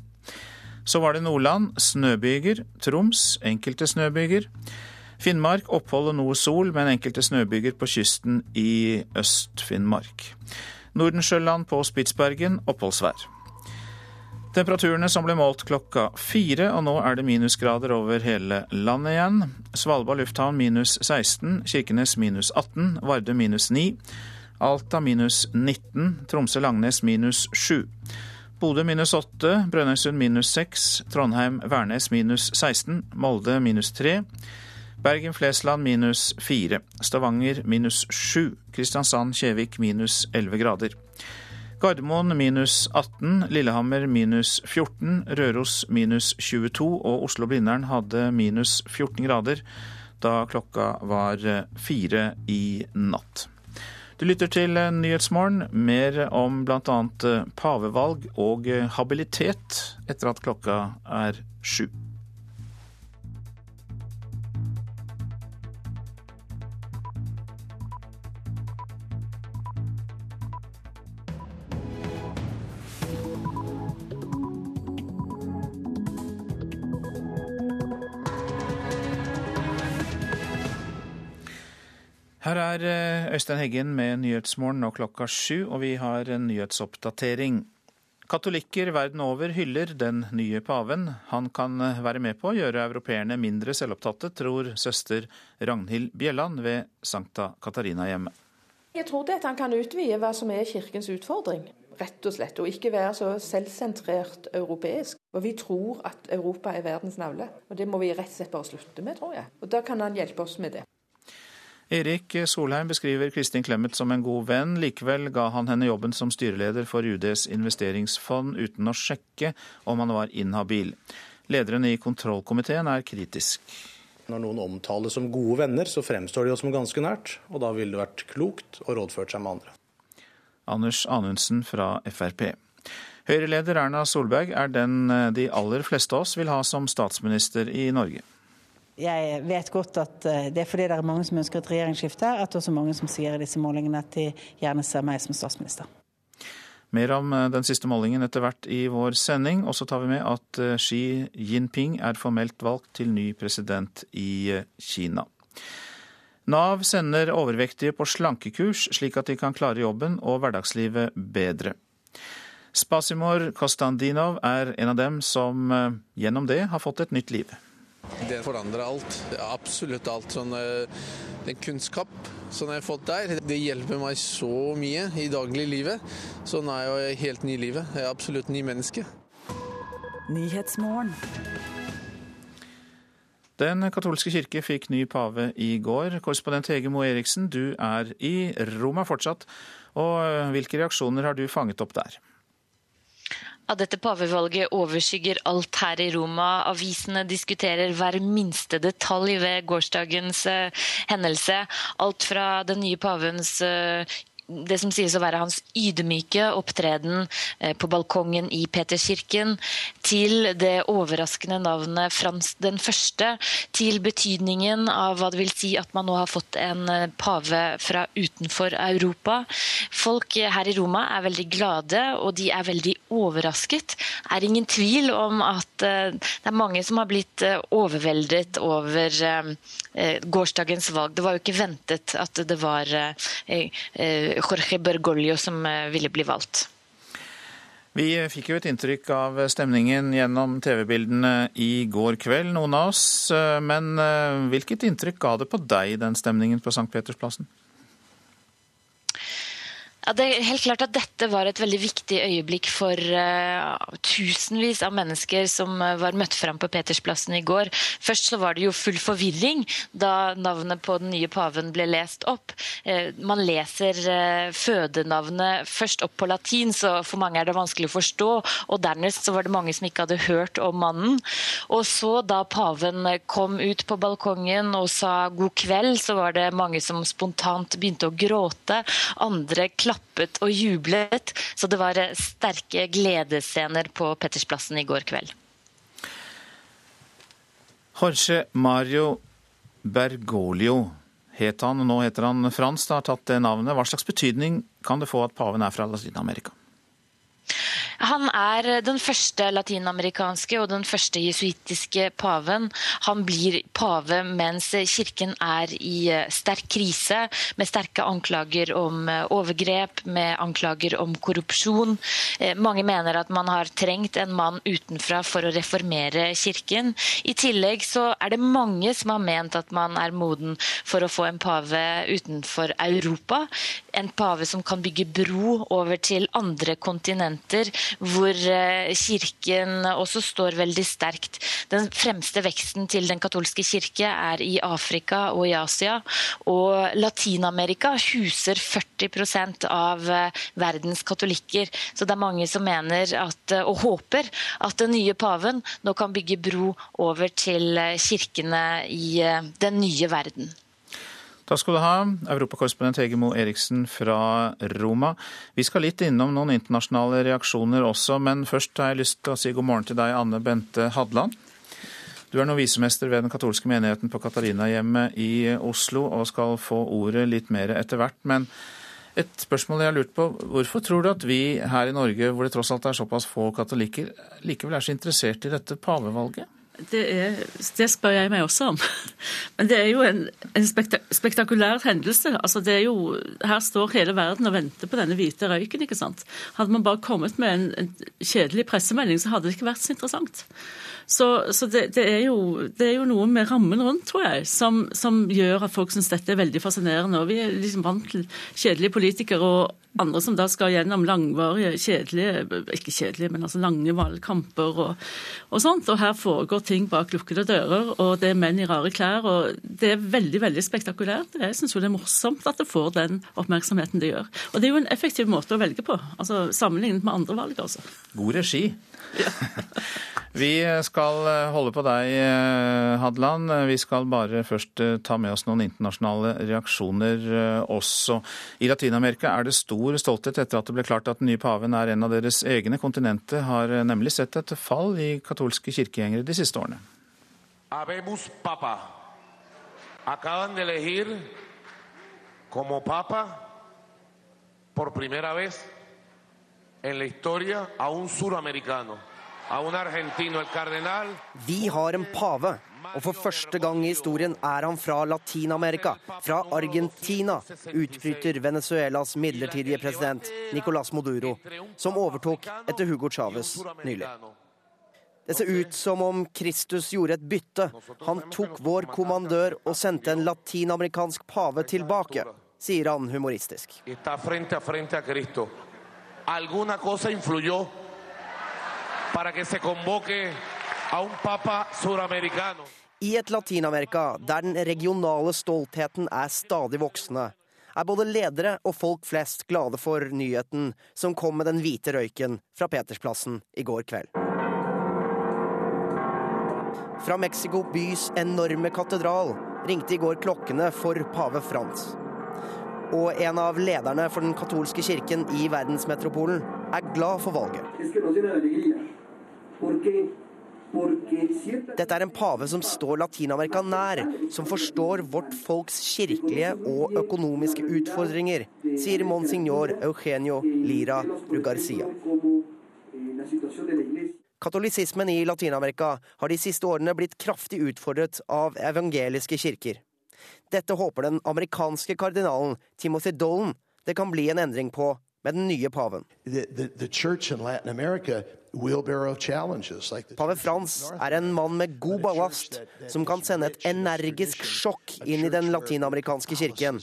Så var det Nordland, snøbyger. Troms, enkelte snøbyger. Finnmark, opphold og noe sol, men enkelte snøbyger på kysten i Øst-Finnmark. Nordensjøland på Spitsbergen, oppholdsvær. Temperaturene som ble målt klokka fire, og nå er det minusgrader over hele landet igjen. Svalbard lufthavn minus 16, Kirkenes minus 18, Vardø minus 9, Alta minus 19, Tromsø-Langnes minus 7. Bodø minus 8, Brønnøysund minus 6, Trondheim-Værnes minus 16, Molde minus 3, Bergen-Flesland minus 4, Stavanger minus 7, Kristiansand-Kjevik minus 11 grader. Gardermoen minus 18, Lillehammer minus 14, Røros minus 22 og Oslo-Blindern hadde minus 14 grader da klokka var fire i natt. Du lytter til Nyhetsmorgen, mer om bl.a. pavevalg og habilitet etter at klokka er sju. Her er eh, Øystein Heggen med Nyhetsmorgen nå klokka sju, og vi har en nyhetsoppdatering. Katolikker verden over hyller den nye paven. Han kan eh, være med på å gjøre europeerne mindre selvopptatte, tror søster Ragnhild Bjelland ved Sankta Katarina-hjemmet. Jeg tror det at han kan utvide hva som er kirkens utfordring, rett og slett. Og ikke være så selvsentrert europeisk. Og vi tror at Europa er verdens navle. Og det må vi rett og slett bare slutte med, tror jeg. Og da kan han hjelpe oss med det. Erik Solheim beskriver Kristin Clemet som en god venn. Likevel ga han henne jobben som styreleder for UDs investeringsfond uten å sjekke om han var inhabil. Lederen i kontrollkomiteen er kritisk. Når noen omtales som gode venner, så fremstår de jo som ganske nært, og da ville det vært klokt å rådført seg med andre. Anders Anundsen fra Frp. Høyre-leder Erna Solberg er den de aller fleste av oss vil ha som statsminister i Norge. Jeg vet godt at eh, det er fordi det er mange som ønsker et regjeringsskifte, at også mange som sier i disse målingene at de gjerne ser meg som statsminister. Mer om eh, den siste målingen etter hvert i vår sending. Og så tar vi med at eh, Xi Jinping er formelt valgt til ny president i Kina. Nav sender overvektige på slankekurs, slik at de kan klare jobben og hverdagslivet bedre. Spasimor Kostandinov er en av dem som gjennom det har fått et nytt liv. Det forandrer alt. Absolutt alt. Sånn, den kunnskap som jeg har fått der, det hjelper meg så mye i dagliglivet. Så nå er jeg helt ny i livet. Jeg er absolutt ny menneske. Den katolske kirke fikk ny pave i går. Korrespondent Hege Moe Eriksen, du er i Roma fortsatt. Og hvilke reaksjoner har du fanget opp der? Ja, dette pavevalget overskygger alt her i Roma. Avisene diskuterer hver minste detalj ved gårsdagens uh, hendelse. Alt fra den nye pavens uh, det som sies å være hans ydmyke opptreden på balkongen i Peterskirken, til det overraskende navnet Frans den første, til betydningen av hva det vil si at man nå har fått en pave fra utenfor Europa. Folk her i Roma er veldig glade, og de er veldig overrasket. Det er ingen tvil om at det er mange som har blitt overveldet over gårsdagens valg. Det var jo ikke ventet at det var Jorge Bergoglio som ville bli valgt. Vi fikk jo et inntrykk av stemningen gjennom TV-bildene i går kveld, noen av oss. Men hvilket inntrykk ga det på deg, den stemningen på St. Petersplassen? Ja, det er helt klart at Dette var et veldig viktig øyeblikk for uh, tusenvis av mennesker som uh, var møtt fram på Petersplassen i går. Først så var det jo full forvirring da navnet på den nye paven ble lest opp. Uh, man leser fødenavnet først opp på latin, så for mange er det vanskelig å forstå. Og dernest så var det mange som ikke hadde hørt om mannen. Og så da paven kom ut på balkongen og sa god kveld, så var det mange som spontant begynte å gråte. Andre klappet og jublet. Så det var sterke gledesscener på Pettersplassen i går kveld. Jorge Mario Bergoglio het han, og nå heter han Frans. Det har tatt det navnet. Hva slags betydning kan det få at paven er fra Latin-Amerika? Han er den første latinamerikanske og den første jesuittiske paven. Han blir pave mens kirken er i sterk krise, med sterke anklager om overgrep, med anklager om korrupsjon. Mange mener at man har trengt en mann utenfra for å reformere kirken. I tillegg så er det mange som har ment at man er moden for å få en pave utenfor Europa. En pave som kan bygge bro over til andre kontinenter hvor kirken også står veldig sterkt. Den fremste veksten til den katolske kirke er i Afrika og i Asia. Og Latin-Amerika huser 40% av verdens katolikker. Så det er mange som mener at, og håper at den nye paven nå kan bygge bro over til kirkene i den nye verden. Takk skal du ha, europakorrespondent Hege Moe Eriksen fra Roma. Vi skal litt innom noen internasjonale reaksjoner også, men først har jeg lyst til å si god morgen til deg, Anne Bente Hadland. Du er nå visemester ved den katolske menigheten på Katarinahjemmet i Oslo, og skal få ordet litt mer etter hvert. Men et spørsmål jeg har lurt på, hvorfor tror du at vi her i Norge, hvor det tross alt er såpass få katolikker, likevel er så interessert i dette pavevalget? Det, er, det, spør jeg meg også om. Men det er jo en, en spektakulær hendelse. Altså jo, her står hele verden og venter på denne hvite røyken. ikke sant? Hadde man bare kommet med en, en kjedelig pressemelding, så hadde det ikke vært så interessant. Så, så det, det, er jo, det, er jo, noe med rammen rundt, tror jeg, som, som gjør at folk syns dette er veldig fascinerende. Og vi er liksom vant til kjedelige politikere og andre som da skal gjennom langvarige, kjedelige Ikke kjedelige, men altså lange valgkamper og, og sånt. Og her foregår ting bak lukkede dører, og det er menn i rare klær. Og det er veldig, veldig spektakulært. Jeg syns jo det er morsomt at det får den oppmerksomheten det gjør. Og det er jo en effektiv måte å velge på, altså sammenlignet med andre valg, altså. God regi. Vi skal eh, holde på deg, eh, Hadeland. Vi skal bare først eh, ta med oss noen internasjonale reaksjoner også. I Latin-Amerika er det stor stolthet etter at det ble klart at den nye paven er en av deres egne. Kontinentet har nemlig sett et fall i katolske kirkegjengere de siste årene. Abemus papa. Acaban de elegir como papa por primera vez en la historia a un suramericano. Vi har en pave, og for første gang i historien er han fra Latin-Amerika, fra Argentina, utbryter Venezuelas midlertidige president Nicolás Moduro, som overtok etter Hugo Chávez nylig. Det ser ut som om Kristus gjorde et bytte. Han tok vår kommandør og sendte en latinamerikansk pave tilbake, sier han humoristisk. Para que se convoque a un papa suramericano. I et Latin-Amerika der den regionale stoltheten er stadig voksende, er både ledere og folk flest glade for nyheten som kom med den hvite røyken fra Petersplassen i går kveld. Fra Mexico bys enorme katedral ringte i går klokkene for pave Frans. Og en av lederne for den katolske kirken i verdensmetropolen er glad for valget. Dette er en pave som står Latin-Amerika nær, som forstår vårt folks kirkelige og økonomiske utfordringer, sier monsignor Eugenio Lira Rugarcia. Katolisismen i Latin-Amerika har de siste årene blitt kraftig utfordret av evangeliske kirker. Dette håper den amerikanske kardinalen Timothy Dolan det kan bli en endring på med den nye paven. The, the, the Pave Frans er en mann med god ballast, som kan sende et energisk sjokk inn i den latinamerikanske kirken.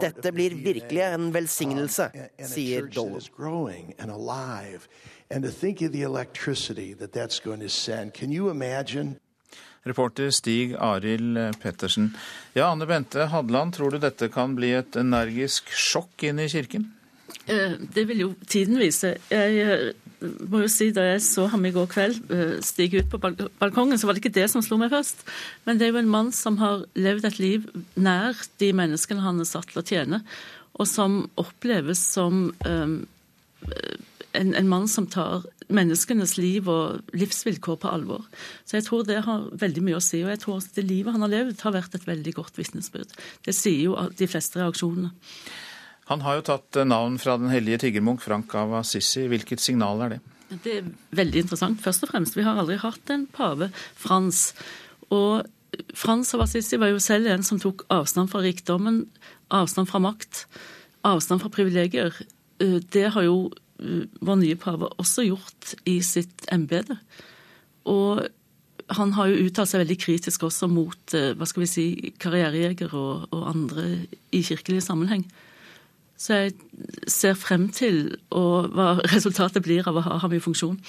Dette blir virkelig en velsignelse, sier Dolan. Reporter Stig Arild Pettersen. Ja, Anne Bente Hadland, tror du dette kan bli et energisk sjokk inn i kirken? Eh, det vil jo tiden vise. Jeg eh, må jo si Da jeg så ham i går kveld eh, stige ut på balkongen, så var det ikke det som slo meg først. Men det er jo en mann som har levd et liv nær de menneskene han er satt til å tjene, og som oppleves som en, en, mann som tar menneskenes liv og livsvilkår på alvor. Så jeg tror det har veldig mye å si. Og jeg tror det livet han har levd, har vært et veldig godt vitnesbyrd. Det sier jo de fleste reaksjonene. Han har jo tatt eh, navn fra den hellige tiggermunk Frank av Assisi. Hvilket signal er det? Det er veldig interessant. Først og fremst, vi har aldri hatt en pave, Frans. Og Frans av Assisi var jo selv en som tok avstand fra rikdommen, avstand fra makt, avstand fra privilegier. Eh, det har jo eh, vår nye pave også gjort i sitt embete. Og han har jo uttalt seg veldig kritisk også mot hva skal vi si, karrierejegere og, og andre i kirkelig sammenheng. Så jeg ser frem til hva resultatet blir av å ha ham i funksjon.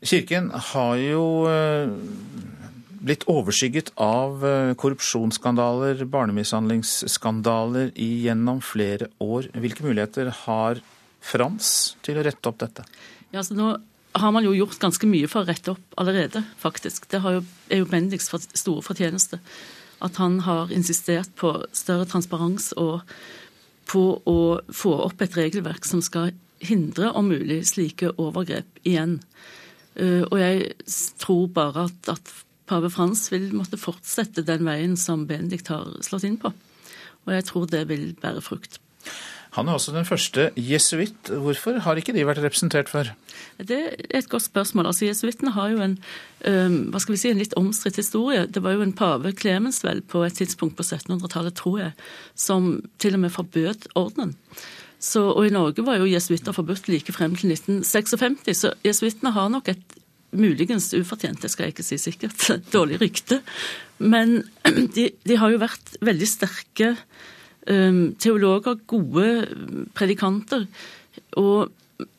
Kirken har jo eh, blitt overskygget av eh, korrupsjonsskandaler, barnemishandlingsskandaler gjennom flere år. Hvilke muligheter har Frans til å rette opp dette? Ja, altså nå har man jo gjort ganske mye for å rette opp allerede, faktisk. Det jo, er jo Bendiks store fortjeneste. At han har insistert på større transparens og på å få opp et regelverk som skal hindre, om mulig, slike overgrep igjen. Eh, og jeg tror bare at, at pave Frans vil måtte fortsette den veien som Benedikt har slått inn på. Og jeg tror det vil bære frukt. Han er også den første jesuitt. Hvorfor har ikke de vært representert før? Det er et godt spørsmål. Altså, Jesuittene har jo en, vi si, en litt omstridt historie. Det var jo en pave, klemensvel på et tidspunkt på 1700-tallet, tror jeg, som til og med forbød ordenen. Så, og I Norge var jo jesuitter forbudt like frem til 1956, så jesuittene har nok et muligens ufortjent, det skal jeg ikke si sikkert, dårlig rykte. Men de, de har jo vært veldig sterke um, teologer, gode predikanter. Og,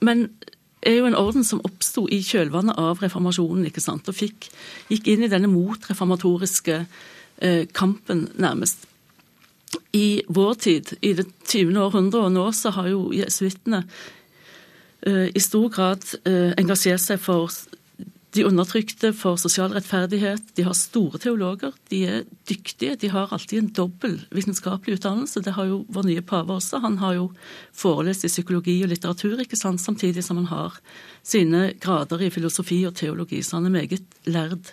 men er jo en orden som oppsto i kjølvannet av reformasjonen, ikke sant, og fikk, gikk inn i denne motreformatoriske eh, kampen, nærmest. I vår tid, i det 20. århundre, og nå så har jo jesuittene eh, i stor grad eh, engasjert seg for de undertrykte for sosial rettferdighet. De har store teologer. De er dyktige. De har alltid en dobbel vitenskapelig utdannelse. Det har jo vår nye pave også. Han har jo forelest i psykologi og litteratur, ikke sant? samtidig som han har sine grader i filosofi og teologi. Så han er meget lærd.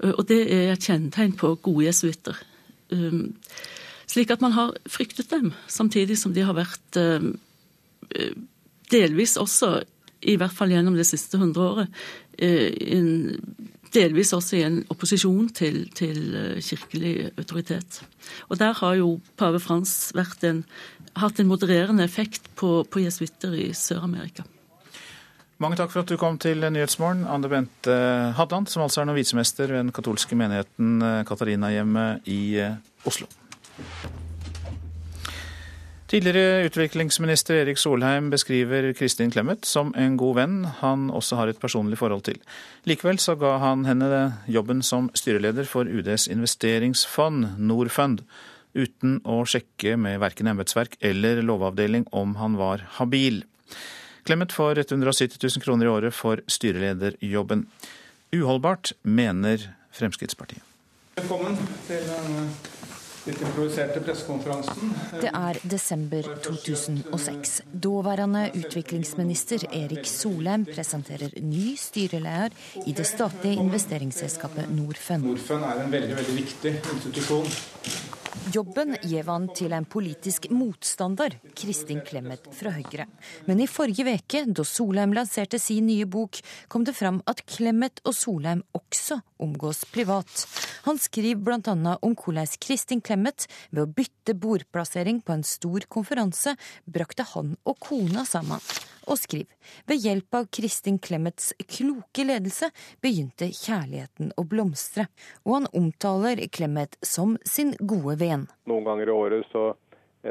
Og det er et kjennetegn på gode jesuitter. Um, slik at man har fryktet dem, samtidig som de har vært um, delvis også, i hvert fall gjennom det siste hundreåret, Eh, delvis også i en opposisjon til, til, eh, kirkelig autoritet. Og Der har jo pave Frans en, hatt en modererende effekt på, på jesuitter i Sør-Amerika. Mange takk for at du kom til Nyhetsmorgen, Anne Bente Hadland, som altså er novisemester ved den katolske menigheten eh, Katarinahjemmet i Oslo. Tidligere utviklingsminister Erik Solheim beskriver Kristin Clemet som en god venn han også har et personlig forhold til. Likevel så ga han henne jobben som styreleder for UDs investeringsfond, Norfund, uten å sjekke med verken embetsverk eller lovavdeling om han var habil. Clemet får 170 000 kroner i året for styrelederjobben. Uholdbart, mener Fremskrittspartiet. Velkommen til denne. Det er desember 2006. Daværende utviklingsminister Erik Solheim presenterer ny styreleder i det statlige investeringsselskapet Norfund. Norfund er en veldig, veldig viktig institusjon. Jobben gjev han til en politisk motstander, Kristin Clemet fra Høyre. Men i forrige veke, da Solheim lanserte sin nye bok, kom det fram at Clemet og Solheim også omgås privat. Han skriver bl.a. om hvordan Kristin Clemet, ved å bytte bordplassering på en stor konferanse, brakte han og kona sammen og skriv. ved hjelp av Kristin Clemets kloke ledelse begynte kjærligheten å blomstre, og han omtaler Clemet som sin gode venn. Noen ganger i året så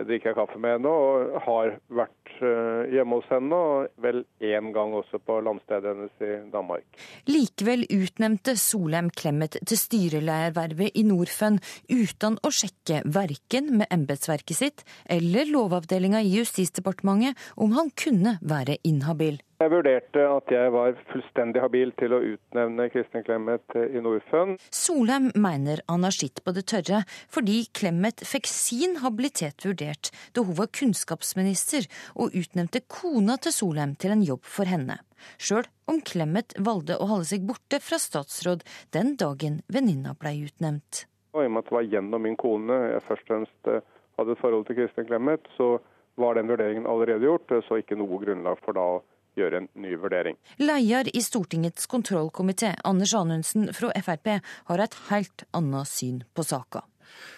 drikker jeg kaffe med henne og har vært eh, hjemme hos henne, og vel én gang også på landstedet hennes i Danmark. Likevel utnevnte Solheim Clemet til styreledervervet i Norfund uten å sjekke verken med embetsverket sitt eller lovavdelinga i Justisdepartementet om han kunne være inhabil. Jeg vurderte at jeg var fullstendig habil til å utnevne Kristin Clemet i Norfund. Solheim mener han har skitt på det tørre, fordi Clemet fikk sin habilitet vurdert da hun var kunnskapsminister, og utnevnte kona til Solheim til en jobb for henne. Sjøl om Clemet valgte å holde seg borte fra statsråd den dagen venninna blei utnevnt. Og I og med at det var gjennom min kone jeg først og fremst eh, hadde et forhold til Kristin Clemet, så var den vurderingen allerede gjort, så ikke noe grunnlag for da å gjøre en ny vurdering. Leder i Stortingets kontrollkomité, Anders Anundsen fra Frp, har et helt annet syn på saka.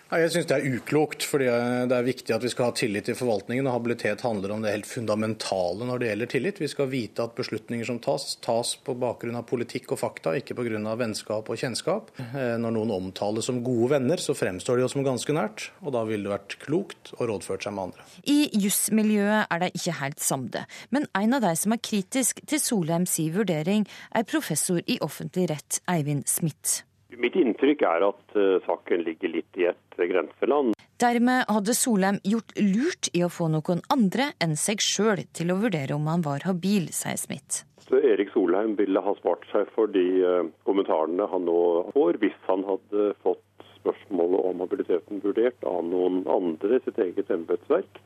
Jeg syns det er uklokt, fordi det er viktig at vi skal ha tillit til forvaltningen. og Habilitet handler om det helt fundamentale når det gjelder tillit. Vi skal vite at beslutninger som tas, tas på bakgrunn av politikk og fakta, ikke pga. vennskap og kjennskap. Eh, når noen omtales som gode venner, så fremstår de jo som ganske nært, og da ville det vært klokt å rådført seg med andre. I jusmiljøet er de ikke helt samde, men en av de som er kritisk til Solheims vurdering, er professor i offentlig rett Eivind Smith. Mitt inntrykk er at uh, saken ligger litt i et grenseland. Dermed hadde Solheim gjort lurt i å få noen andre enn seg sjøl til å vurdere om han var habil, sier Smith. Så Erik Solheim ville ha spart seg for de uh, kommentarene han nå får, hvis han hadde fått spørsmålet om habiliteten vurdert av noen andre i sitt eget embetsverk.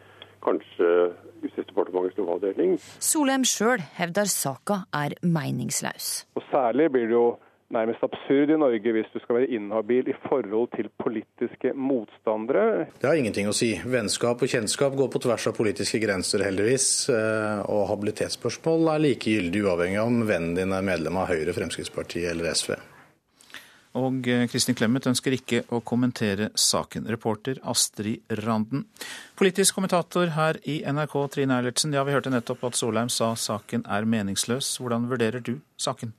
Kanskje Justisdepartementets lovavdeling. Solheim sjøl hevder saka er meningsløs. Og Særlig blir det jo nærmest absurd i Norge hvis du skal være inhabil i forhold til politiske motstandere. Det har ingenting å si. Vennskap og kjennskap går på tvers av politiske grenser, heldigvis. Eh, og habilitetsspørsmål er like gyldig uavhengig av om vennen din er medlem av Høyre, Fremskrittspartiet eller SV. Og eh, Kristin Clemet ønsker ikke å kommentere saken. Reporter Astrid Randen. Politisk kommentator her i NRK, Trine Eilertsen. Ja, vi hørte nettopp at Solheim sa saken er meningsløs. Hvordan vurderer du saken?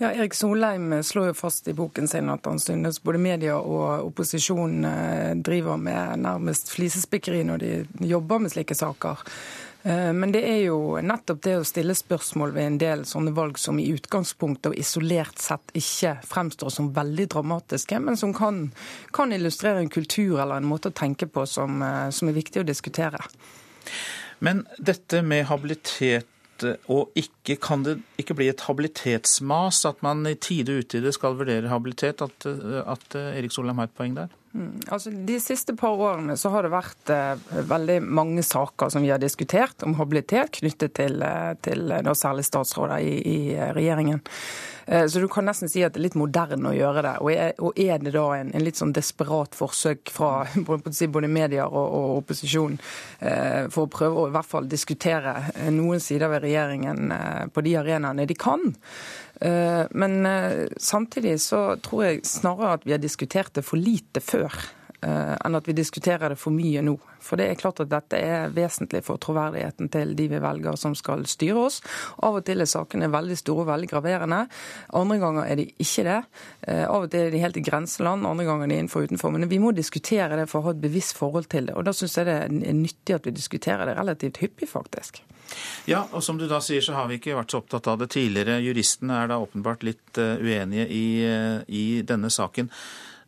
Ja, Erik Solheim slår jo fast i boken sin at han synes både media og opposisjonen eh, driver med nærmest flisespikkeri når de jobber med slike saker. Eh, men det er jo nettopp det å stille spørsmål ved en del sånne valg som i utgangspunktet og isolert sett ikke fremstår som veldig dramatiske, men som kan, kan illustrere en kultur eller en måte å tenke på som, eh, som er viktig å diskutere. Men dette med habilitet og ikke, kan det ikke bli et habilitetsmas at man i tide og utide skal vurdere habilitet? At, at Erik Solheim har et poeng der? Mm, altså, de siste par årene så har det vært eh, veldig mange saker som vi har diskutert om habilitet knyttet til, eh, til da, særlig statsråder i, i eh, regjeringen. Eh, så du kan nesten si at det er litt moderne å gjøre det. Og er, og er det da en, en, litt sånn desperat forsøk fra både medier og, og opposisjon eh, for å prøve å i hvert fall diskutere noen sider ved regjeringen på de arenaene de kan? Eh, men eh, samtidig så tror jeg snarere at vi har diskutert det for lite før eh, enn at vi diskuterer det for mye nå. For det er klart at dette er vesentlig for troverdigheten til de vi velger som skal styre oss. Av og til er sakene veldig store og veldig graverende. Andre ganger er de ikke det. Av og til er de helt i grenseland, andre ganger er de innenfor og utenfor. Men vi må diskutere det for å ha et bevisst forhold til det. Og da syns jeg det er nyttig at vi diskuterer det relativt hyppig, faktisk. Ja, og som du da sier, så har vi ikke vært så opptatt av det tidligere. Juristene er da åpenbart litt eh, uenige i, eh, i denne saken.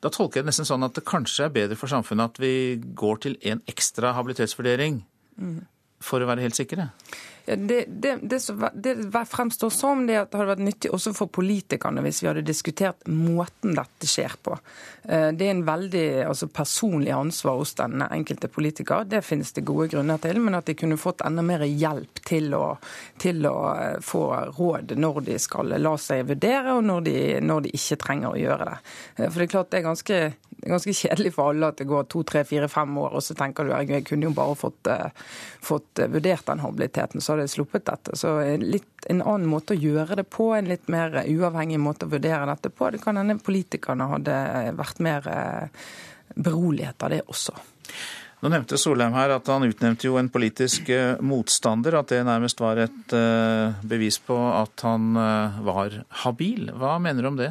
Da tolker jeg det nesten sånn at det kanskje er bedre for samfunnet at vi går til en ekstra habilitetsvurdering mm. For å være helt sikre? Ja, det, det, det, som, det, fremstår som det at det hadde vært nyttig også for politikerne hvis vi hadde diskutert måten dette skjer på. Eh, det er en veldig altså, personlig ansvar hos den enkelte politiker. Det finnes det gode grunner til. Men at de kunne fått enda mer hjelp til å, til å eh, få råd når de skal la seg vurdere, og når de, når de ikke trenger å gjøre det. Eh, for det er klart det er ganske det er ganske kjedelig for alle at det går to, tre, fire, fem år, og så tenker du jeg kunne jo bare fått, fått vurdert den habiliteten. Så hadde jeg sluppet dette. Så litt, en annen måte å gjøre det på, en litt mer uavhengig måte å vurdere dette på. Det kan hende politikerne hadde vært mer eh, beroliget av det også. Nå nevnte Solheim her at han utnevnte jo en politisk eh, motstander, at det nærmest var et eh, bevis på at han var habil. Hva mener du om det?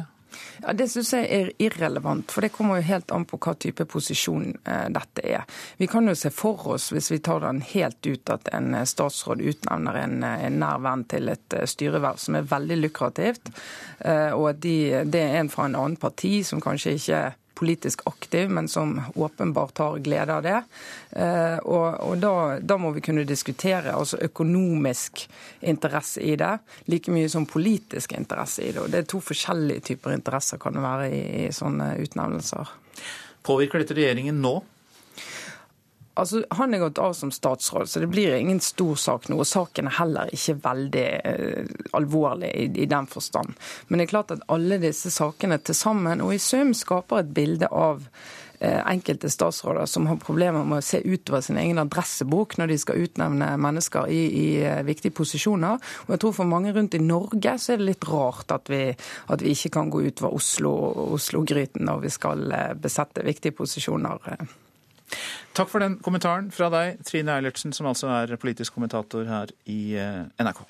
Ja, Det syns jeg er irrelevant, for det kommer jo helt an på hva type posisjon eh, dette er. Vi kan jo se for oss, hvis vi tar den helt ut, at en eh, statsråd utnevner en, eh, en nær venn til et eh, styreverv som er veldig lukrativt, eh, og at de, det er en fra en annen parti som kanskje ikke politisk aktiv, men som åpenbart har glede av det. Eh, og, og da, da, må vi kunne diskutere altså økonomisk interesse i det, like mye som politisk interesse i det. Og Det er to forskjellige typer interesser kan det være i, i sånne utnevnelser. Påvirker dette regjeringen nå? Altså, Han er gått av som statsråd, så det blir ingen stor sak nå. og Saken er heller ikke veldig eh, alvorlig i, i, den forstand. Men det er klart at alle disse sakene til sammen og i sum skaper et bilde av eh, enkelte statsråder som har problemer med å se utover sin egen adressebok når de skal utnevne mennesker i, i uh, viktige posisjoner. Og jeg tror For mange rundt i Norge så er det litt rart at vi, at vi ikke kan gå utover Oslo-gryten Oslo når vi skal uh, besette viktige posisjoner. Takk for den kommentaren fra deg, Trine Eilertsen, som altså er politisk kommentator her i eh, NRK.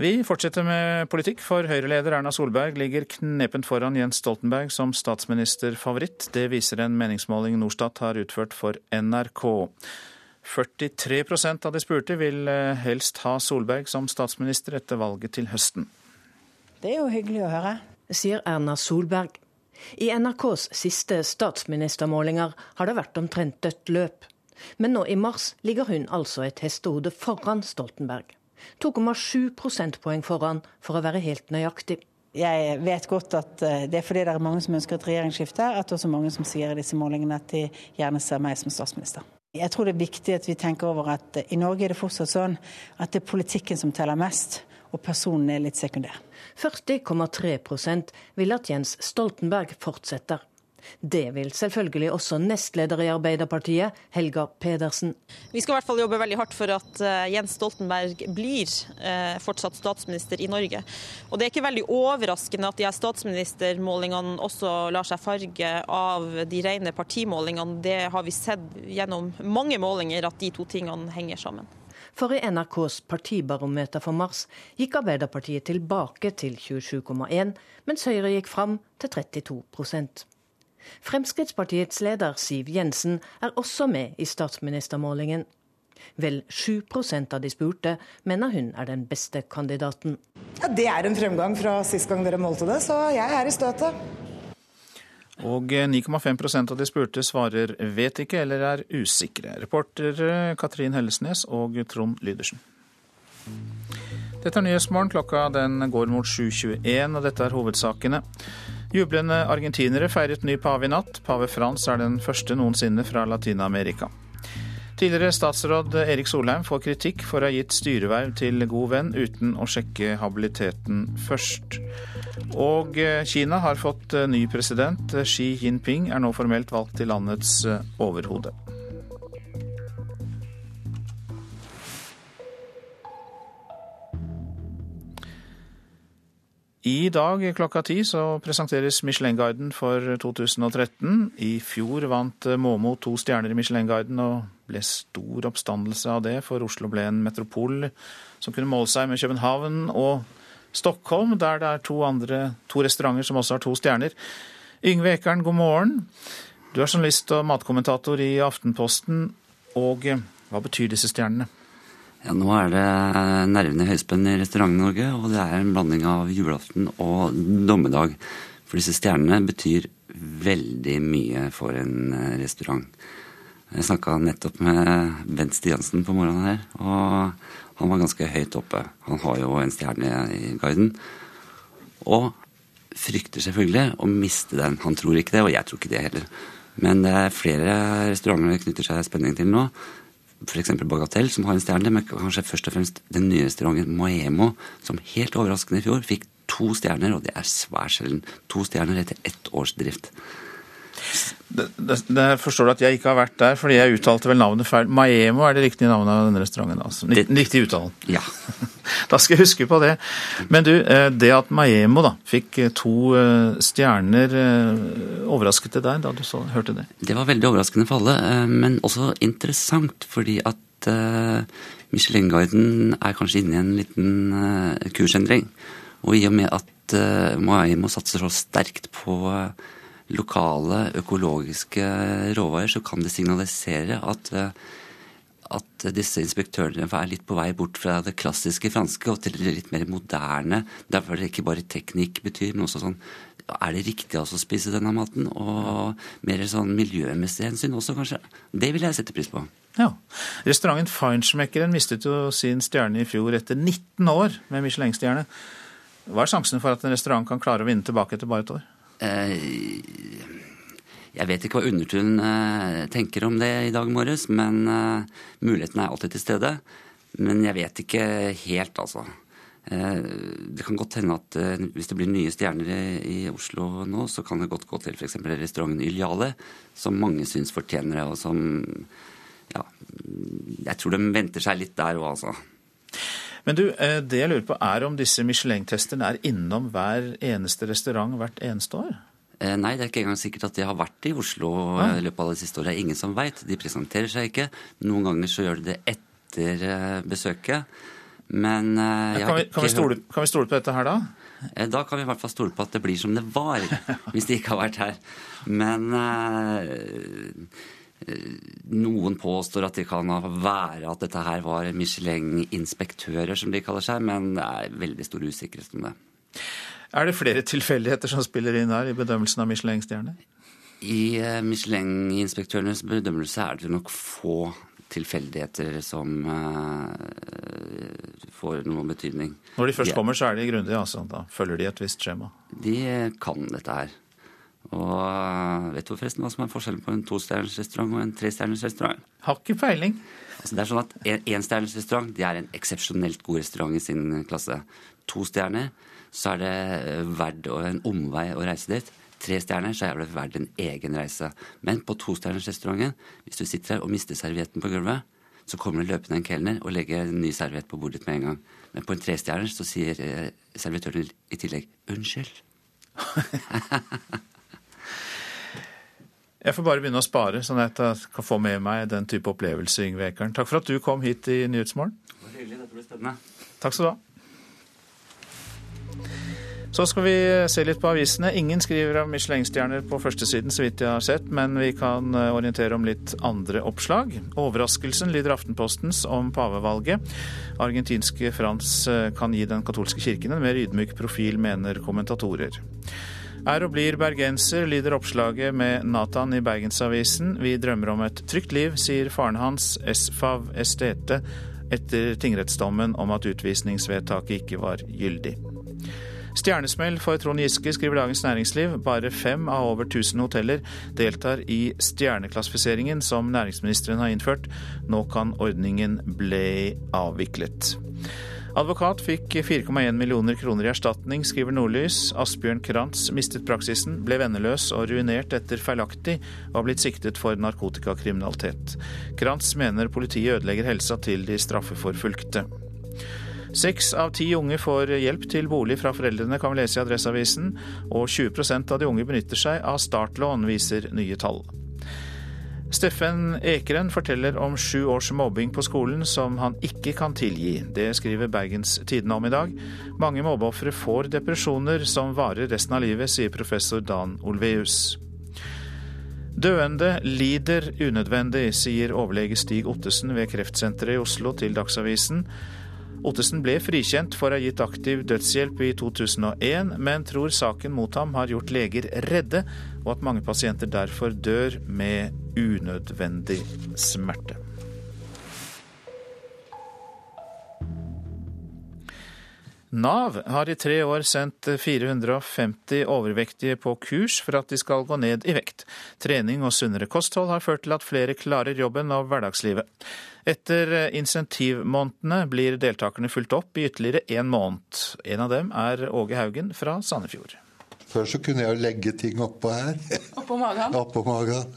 Vi fortsetter med politikk, for Høyre-leder Erna Solberg ligger knepent foran Jens Stoltenberg som statsministerfavoritt. Det viser en meningsmåling Norstat har utført for NRK. 43% av de spurte vil eh, helst ha Solberg som statsminister etter valget til høsten. Det er jo hyggelig å høre, sier Erna Solberg. I NRKs siste statsministermålinger har det vært omtrent dødt løp. Men nå i mars ligger hun altså et hestehode foran Stoltenberg. 2,7 prosentpoeng foran, for å være helt nøyaktig. Jeg vet godt at eh, det er fordi det er mange som ønsker et regjeringsskifte, at også mange som sier i disse målingene at de gjerne ser meg som statsminister. Jeg tror det er viktig at vi tenker over at i Norge er det fortsatt sånn at det er politikken som teller mest og personen er litt sekundær. 40,3 vil at Jens Stoltenberg fortsetter. Det vil selvfølgelig også nestleder i Arbeiderpartiet, Helga Pedersen. Vi skal i hvert fall jobbe veldig hardt for at eh, Jens Stoltenberg blir eh, fortsatt statsminister i Norge. Og Det er ikke veldig overraskende at de her statsministermålingene også lar seg farge av de rene partimålingene. Det har vi sett gjennom mange målinger at de to tingene henger sammen. For i NRKs partibarometer for mars gikk Arbeiderpartiet tilbake til 27,1, mens Høyre gikk fram til 32% Fremskrittspartiets leder Siv Jensen er også med i statsministermålingen. Vel 7% av de spurte mener hun er den beste kandidaten. Ja, Det er en fremgang fra sist gang dere målte det, så jeg er i støtet. Og 9,5% av de spurte svarer vet ikke eller er usikre. Reportere Katrin Hellesnes og Trond Lydersen. Dette er Nyhetsmorgen. Klokka den går mot 7.21, og dette er hovedsakene. Jublende argentinere feiret ny pave i natt. Pave Frans er den første noensinne fra Latin-Amerika. Tidligere statsråd Erik Solheim får kritikk for å ha gitt styreverv til god venn uten å sjekke habiliteten først. Og eh, Kina har fått eh, ny president. Xi Jinping er nå formelt valgt til landets eh, overhode. I dag klokka ti så presenteres Michelin-guiden for 2013. I fjor vant Momo to stjerner i Michelin-guiden og ble stor oppstandelse av det, for Oslo ble en metropol som kunne måle seg med København og Stockholm, der det er to, andre, to restauranter som også har to stjerner. Yngve Ekern, god morgen. Du er journalist og matkommentator i Aftenposten. Og eh, hva betyr disse stjernene? Ja, Nå er det nervene i høyspenn i Restaurant-Norge, og det er en blanding av julaften og dommedag. For disse stjernene betyr veldig mye for en eh, restaurant. Jeg snakka nettopp med Bent Stiansen på morgenen her, og han var ganske høyt oppe. Han har jo en stjerne i guiden. Og frykter selvfølgelig å miste den. Han tror ikke det, og jeg tror ikke det heller. Men det er flere restauranter det knytter seg spenning til nå. F.eks. Bagatell, som har en stjerne, men kanskje først og fremst den nye restauranten Moemo, som helt overraskende i fjor fikk to stjerner, og det er svært sjelden. To stjerner etter ett års drift. Det, det, det forstår du at jeg ikke har vært der, fordi jeg uttalte vel navnet feil. Maemo er det riktige navnet av denne restauranten? altså. Riktig uttalen. Ja. da skal jeg huske på det. Men du, eh, det at Maemo da fikk eh, to eh, stjerner, overrasket det deg da du så, hørte det? Det var veldig overraskende for alle, men også interessant, fordi at Michelin-guiden er kanskje inne i en liten kursendring. Og i og med at Maemo satser så sterkt på lokale økologiske råvarer, så kan det signalisere at, eh, at disse inspektørene er litt på vei bort fra det klassiske franske og til det litt mer moderne. Derfor er det ikke bare teknikk betyr, men også sånn Er det riktig altså å spise denne maten? Og mer sånn miljømessig hensyn også, kanskje. Det vil jeg sette pris på. Ja. Restauranten Feinschmeckeren mistet jo sin stjerne i fjor etter 19 år med Michelin-stjerne. Hva er sjansene for at en restaurant kan klare å vinne tilbake etter bare et år? Eh, jeg vet ikke hva Undertun eh, tenker om det i dag morges, men eh, muligheten er alltid til stede. Men jeg vet ikke helt, altså. Det kan godt hende at hvis det blir nye stjerner i Oslo nå, så kan det godt gå til f.eks. restauranten Yliale, som mange syns fortjener det, og som Ja, jeg tror de venter seg litt der òg, altså. Men du, eh, det jeg lurer på er om disse Michelin-testerne er innom hver eneste restaurant hvert eneste år? Eh, nei, det er ikke engang sikkert at de har vært i Oslo ja. i løpet av det siste året. Det er ingen som veit. De presenterer seg ikke. Noen ganger så gjør de det etter eh, besøket. Men jeg kan, vi, kan, vi stole, kan, vi, stole, på dette her da? Da kan vi i hvert fall stole på at det blir som det var, hvis de ikke har vært her. Men noen påstår at det kan være at dette her var Michelin-inspektører, som de kaller seg, men det er veldig stor usikkerhet om det. Er det flere tilfeldigheter som spiller inn her i bedømmelsen av Michelin-stjerner? I eh, Michelin-inspektørenes bedømmelse er det nok få tilfeldigheter som uh, får noen betydning. Når de først kommer, så er de grundige, altså? Da følger de et visst skjema? De kan dette her. Og eh, vet du forresten hva som er forskjellen på en tostjerners restaurant og en trestjerners restaurant? Har ikke peiling. Altså det er sånn at Enstjerners restaurant det er en eksepsjonelt god restaurant i sin klasse. To stjerner, så er det verdt en omvei å reise dit. Tre stjerner, så er det verdt en egen reise. Men på tostjerners restauranten, hvis du sitter her og mister servietten på gulvet, så kommer det løpende en kelner og legger en ny serviett på bordet med en gang. Men på en trestjerner så sier eh, servitøren i tillegg 'unnskyld'. Jeg får bare begynne å spare, sånn at jeg kan få med meg den type opplevelse, Yngve Ekern. Takk for at du kom hit i Nyhetsmorgen. Takk skal du ha. Så skal vi se litt på avisene. Ingen skriver av Michelin-stjerner på førstesiden, så vidt jeg har sett, men vi kan eh, orientere om litt andre oppslag. Overraskelsen lyder Aftenpostens om pavevalget. Argentinske Frans eh, kan gi den katolske kirken en mer ydmyk profil, mener kommentatorer. Er og blir bergenser, lyder oppslaget med Nathan i Bergensavisen. Vi drømmer om et trygt liv, sier faren hans, Esfav Estete, etter tingrettsdommen om at utvisningsvedtaket ikke var gyldig. Stjernesmell for Trond Giske, skriver Dagens Næringsliv. Bare fem av over 1000 hoteller deltar i stjerneklassifiseringen som næringsministeren har innført. Nå kan ordningen bli avviklet. Advokat fikk 4,1 millioner kroner i erstatning, skriver Nordlys. Asbjørn Krantz mistet praksisen, ble venneløs og ruinert etter feilaktig å ha blitt siktet for narkotikakriminalitet. Krantz mener politiet ødelegger helsa til de straffeforfulgte. Seks av ti unge får hjelp til bolig fra foreldrene, kan vi lese i Adresseavisen. Og 20% av de unge benytter seg av startlån, viser nye tall. Steffen Ekeren forteller om sju års mobbing på skolen som han ikke kan tilgi. Det skriver Bergens Tidende om i dag. Mange mobbeofre får depresjoner som varer resten av livet, sier professor Dan Olveus. Døende lider unødvendig, sier overlege Stig Ottesen ved Kreftsenteret i Oslo til Dagsavisen. Ottesen ble frikjent for å ha gitt aktiv dødshjelp i 2001, men tror saken mot ham har gjort leger redde, og at mange pasienter derfor dør med unødvendig smerte. Nav har i tre år sendt 450 overvektige på kurs for at de skal gå ned i vekt. Trening og sunnere kosthold har ført til at flere klarer jobben og hverdagslivet. Etter insentivmånedene blir deltakerne fulgt opp i ytterligere én måned. En av dem er Åge Haugen fra Sandefjord. Før så kunne jeg jo legge ting oppå her. Oppå magen? Oppå magen.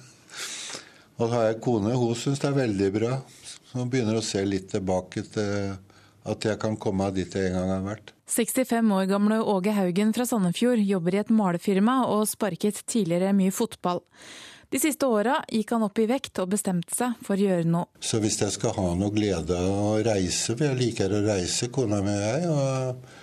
Og så har jeg kone, hun syns det er veldig bra. Så hun begynner å se litt tilbake til at jeg kan komme dit jeg en gang har vært. 65 år gamle Åge Haugen fra Sandefjord jobber i et malefirma og sparket tidligere mye fotball. De siste åra gikk han opp i vekt og bestemte seg for å gjøre noe. Så hvis jeg skal ha noe glede av å reise, for jeg liker å reise, kona mi og jeg, og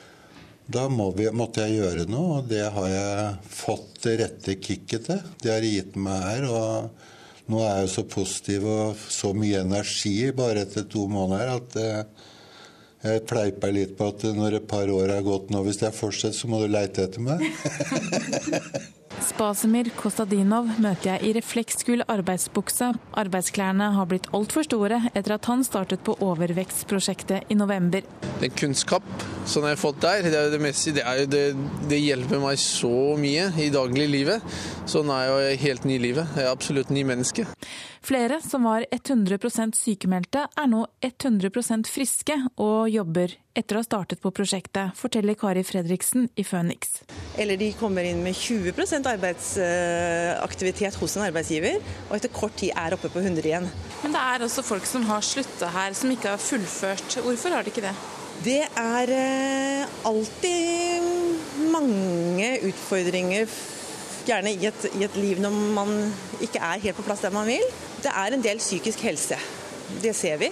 da må vi, måtte jeg gjøre noe, og det har jeg fått det rette kicket til. Det har gitt meg her. og nå er jeg så positiv og så mye energi bare etter to måneder at eh, jeg pleiper litt på at når et par år er gått nå, hvis jeg fortsetter, så må du leite etter meg. Spasemir Kostadinov møter jeg i refleksgul arbeidsbukse. Arbeidsklærne har blitt altfor store etter at han startet på overvekstprosjektet i november. Den kunnskap som jeg har fått der, det, det, meste, det, er, det, hjelper meg så mye i dagliglivet. Sånn er jeg helt ny i livet. Jeg er absolutt ny menneske. Flere som var 100% sykemeldte, er nå 100% friske og jobber etter å ha startet på prosjektet, forteller Kari Fredriksen i Phoenix. Eller de kommer inn med 20% arbeidsaktivitet hos en arbeidsgiver, og etter kort tid er oppe på 100 igjen. Men det er også folk som har slutta her, som ikke har fullført. Hvorfor har de ikke det? Det er eh, alltid mange utfordringer gjerne i et, i et, liv når man ikke er helt på plass der man vil. Det er en del psykisk helse. Det ser vi.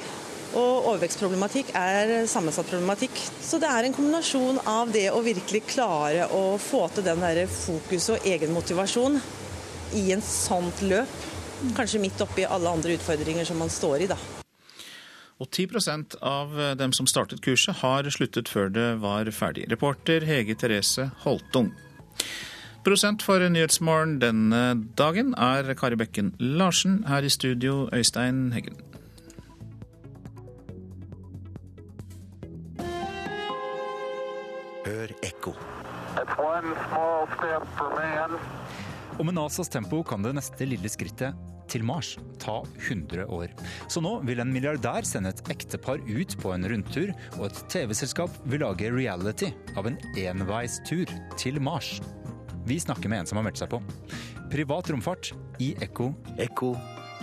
Og overvekstproblematikk er sammensatt problematikk. Så det er en kombinasjon av det å virkelig klare å få til den der fokus og egenmotivasjon i en sånt løp. Kanskje midt oppi alle andre utfordringer som man står i, da. Og 10% av dem som startet kurset, har sluttet før det var ferdig. Reporter Hege Therese Holtung. Prosent for Nyhetsmorgen denne dagen er Kari Bekken Larsen. Her i studio, Øystein Heggen. Hør ekko. Og med NASAs tempo kan det neste lille skrittet til Mars ta 100 år. Så nå vil en milliardær sende et ektepar ut på en rundtur, og et TV-selskap vil lage reality av en enveistur til Mars. Vi snakker med en som har meldt seg på. Privat romfart i Ekko. Ekko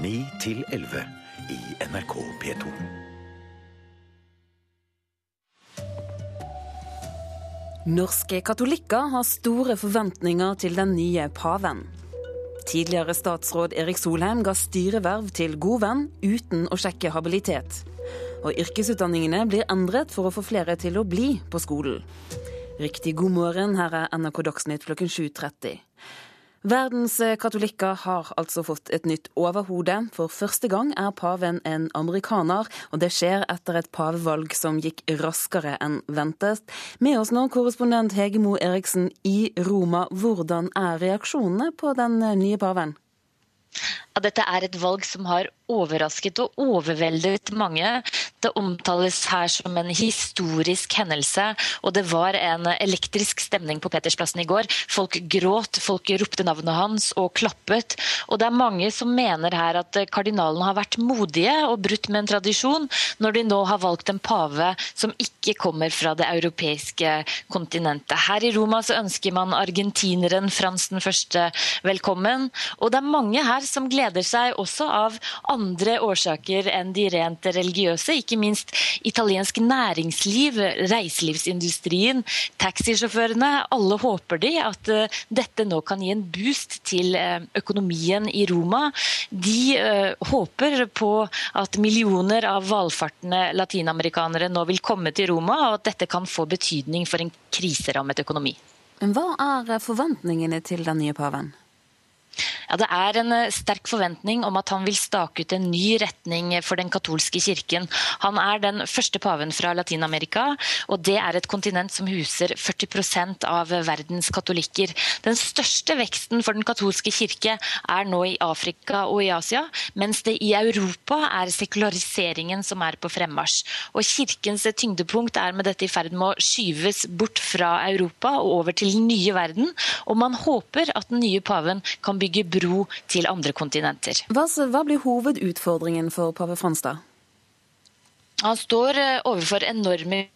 9 til 11 i NRK P2. Norske katolikker har store forventninger til den nye paven. Tidligere statsråd Erik Solheim ga styreverv til god venn uten å sjekke habilitet. Og yrkesutdanningene blir endret for å få flere til å bli på skolen. Riktig god morgen, her er NRK Dagsnytt klokken 7.30. Verdens katolikker har altså fått et nytt overhode. For første gang er paven en amerikaner, og det skjer etter et pavevalg som gikk raskere enn ventet. Med oss nå korrespondent Hegemo Eriksen i Roma. Hvordan er reaksjonene på den nye paven? Ja, dette er et valg som har overrasket og overveldet mange. Det omtales her som en historisk hendelse, og det var en elektrisk stemning på Petersplassen i går. Folk gråt, folk ropte navnet hans og klappet. Og det er mange som mener her at kardinalene har vært modige og brutt med en tradisjon, når de nå har valgt en pave som ikke kommer fra det europeiske kontinentet. Her i Roma så ønsker man argentineren Frans den første velkommen, og det er mange her som gleder seg også av andre årsaker enn de rent religiøse. Ikke minst italiensk næringsliv, reiselivsindustrien, taxisjåførene. Alle håper de at uh, dette nå kan gi en boost til uh, økonomien i Roma. De uh, håper på at millioner av valfartende latinamerikanere nå vil komme til Roma, og at dette kan få betydning for en kriserammet økonomi. Men hva er forventningene til den nye paven? Ja, Det er en eh, sterk forventning om at han vil stake ut en ny retning for den katolske kirken. Han er den første paven fra Latin-Amerika, og det er et kontinent som huser 40% av verdens katolikker. Den største veksten for den katolske kirke er nå i Afrika og i Asia, mens det i Europa er sekulariseringen som er på fremmarsj. Og Kirkens tyngdepunkt er med dette i ferd med å skyves bort fra Europa og over til den nye verden, og man håper at den nye paven kan bygge bro til andre kontinenter. Hva, hva blir hovedutfordringen for pave Frans, da? Han står eh, overfor enorme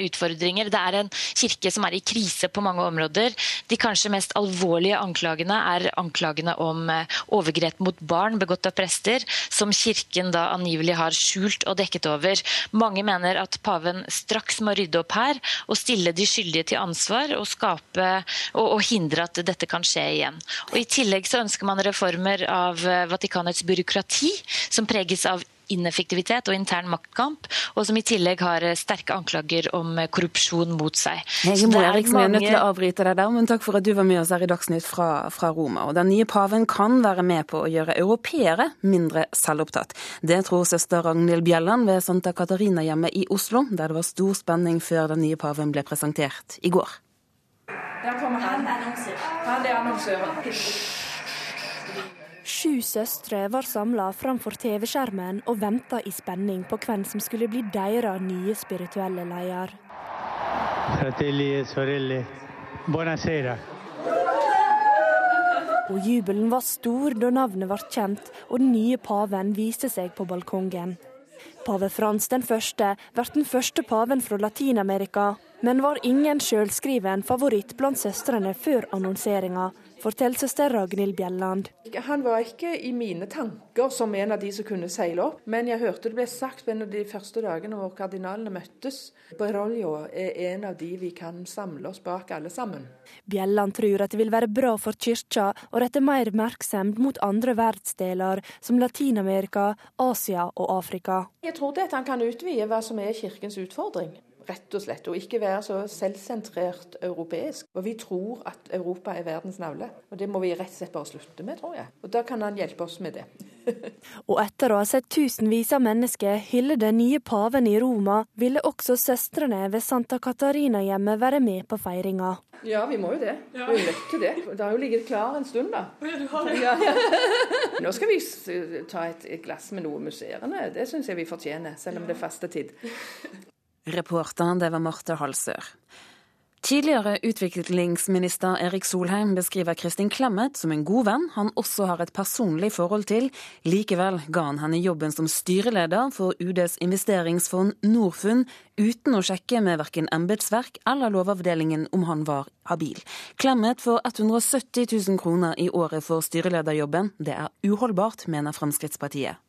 utfordringer. Det er en kirke som er i krise på mange områder. De kanskje mest alvorlige anklagene er anklagene om eh, overgrep mot barn begått av prester, som kirken da angivelig har skjult og dekket over. Mange mener at paven straks må rydde opp her og stille de skyldige til ansvar og, skape, og, og hindre at dette kan skje igjen. Og I tillegg så ønsker man reformer av eh, Vatikanets byråkrati, som preges av ineffektivitet og intern maktkamp, og som i tillegg har eh, sterke anklager om eh, korrupsjon mot seg. Hege Moe Eriksen, mange... jeg er nødt til å avbryte deg der, men takk for at du var med oss her i Dagsnytt fra, fra Roma. Og Den nye paven kan være med på å gjøre europeere mindre selvopptatt. Det tror søster Ragnhild Bjelland ved Santa Catarina-hjemmet i Oslo, der det var stor spenning før den nye paven ble presentert i går. Der kommer han. Han er annonsøren. Sju søstre var samla framfor TV-skjermen og venta i spenning på hvem som skulle bli deres nye spirituelle leder. Fratelli e sorelle, buonasera. Og jubelen var stor da navnet ble kjent og den nye paven viste seg på balkongen. Pave Frans den første ble den første paven fra Latin-Amerika, men var ingen sjølskriven favoritt blant søstrene før annonseringa, forteller søster Ragnhild Bjelland. Han var ikke i mine tanker som en av de som kunne seile opp, men jeg hørte det ble sagt en av de første dagene hvor kardinalene møttes. Beroljo er en av de vi kan samle oss bak alle sammen. Bjelland tror at det vil være bra for kirka å rette mer oppmerksomhet mot andre verdensdeler, som Latin-Amerika, Asia og Afrika. Jeg tror det at han kan utvide hva som er kirkens utfordring rett og slett. Og ikke være så selvsentrert europeisk. Og vi tror at Europa er verdens navle. Og det må vi rett og slett bare slutte med, tror jeg. Og da kan han hjelpe oss med det. og etter å ha sett tusenvis av mennesker hylle den nye paven i Roma, ville også søstrene ved Santa Catarina-hjemmet være med på feiringa. Ja, vi må jo det. Vi er nødt til det. Det har jo ligget klar en stund, da. Ja, ja. Nå skal vi ta et glass med noe museerne. Det syns jeg vi fortjener, selv om det er fastetid. Reporteren det var Marte Halsør. Tidligere utviklingsminister Erik Solheim beskriver Kristin Clemet som en god venn han også har et personlig forhold til. Likevel ga han henne jobben som styreleder for UDs investeringsfond Norfund, uten å sjekke med verken embetsverk eller Lovavdelingen om han var habil. Clemet får 170 000 kroner i året for styrelederjobben. Det er uholdbart, mener Fremskrittspartiet.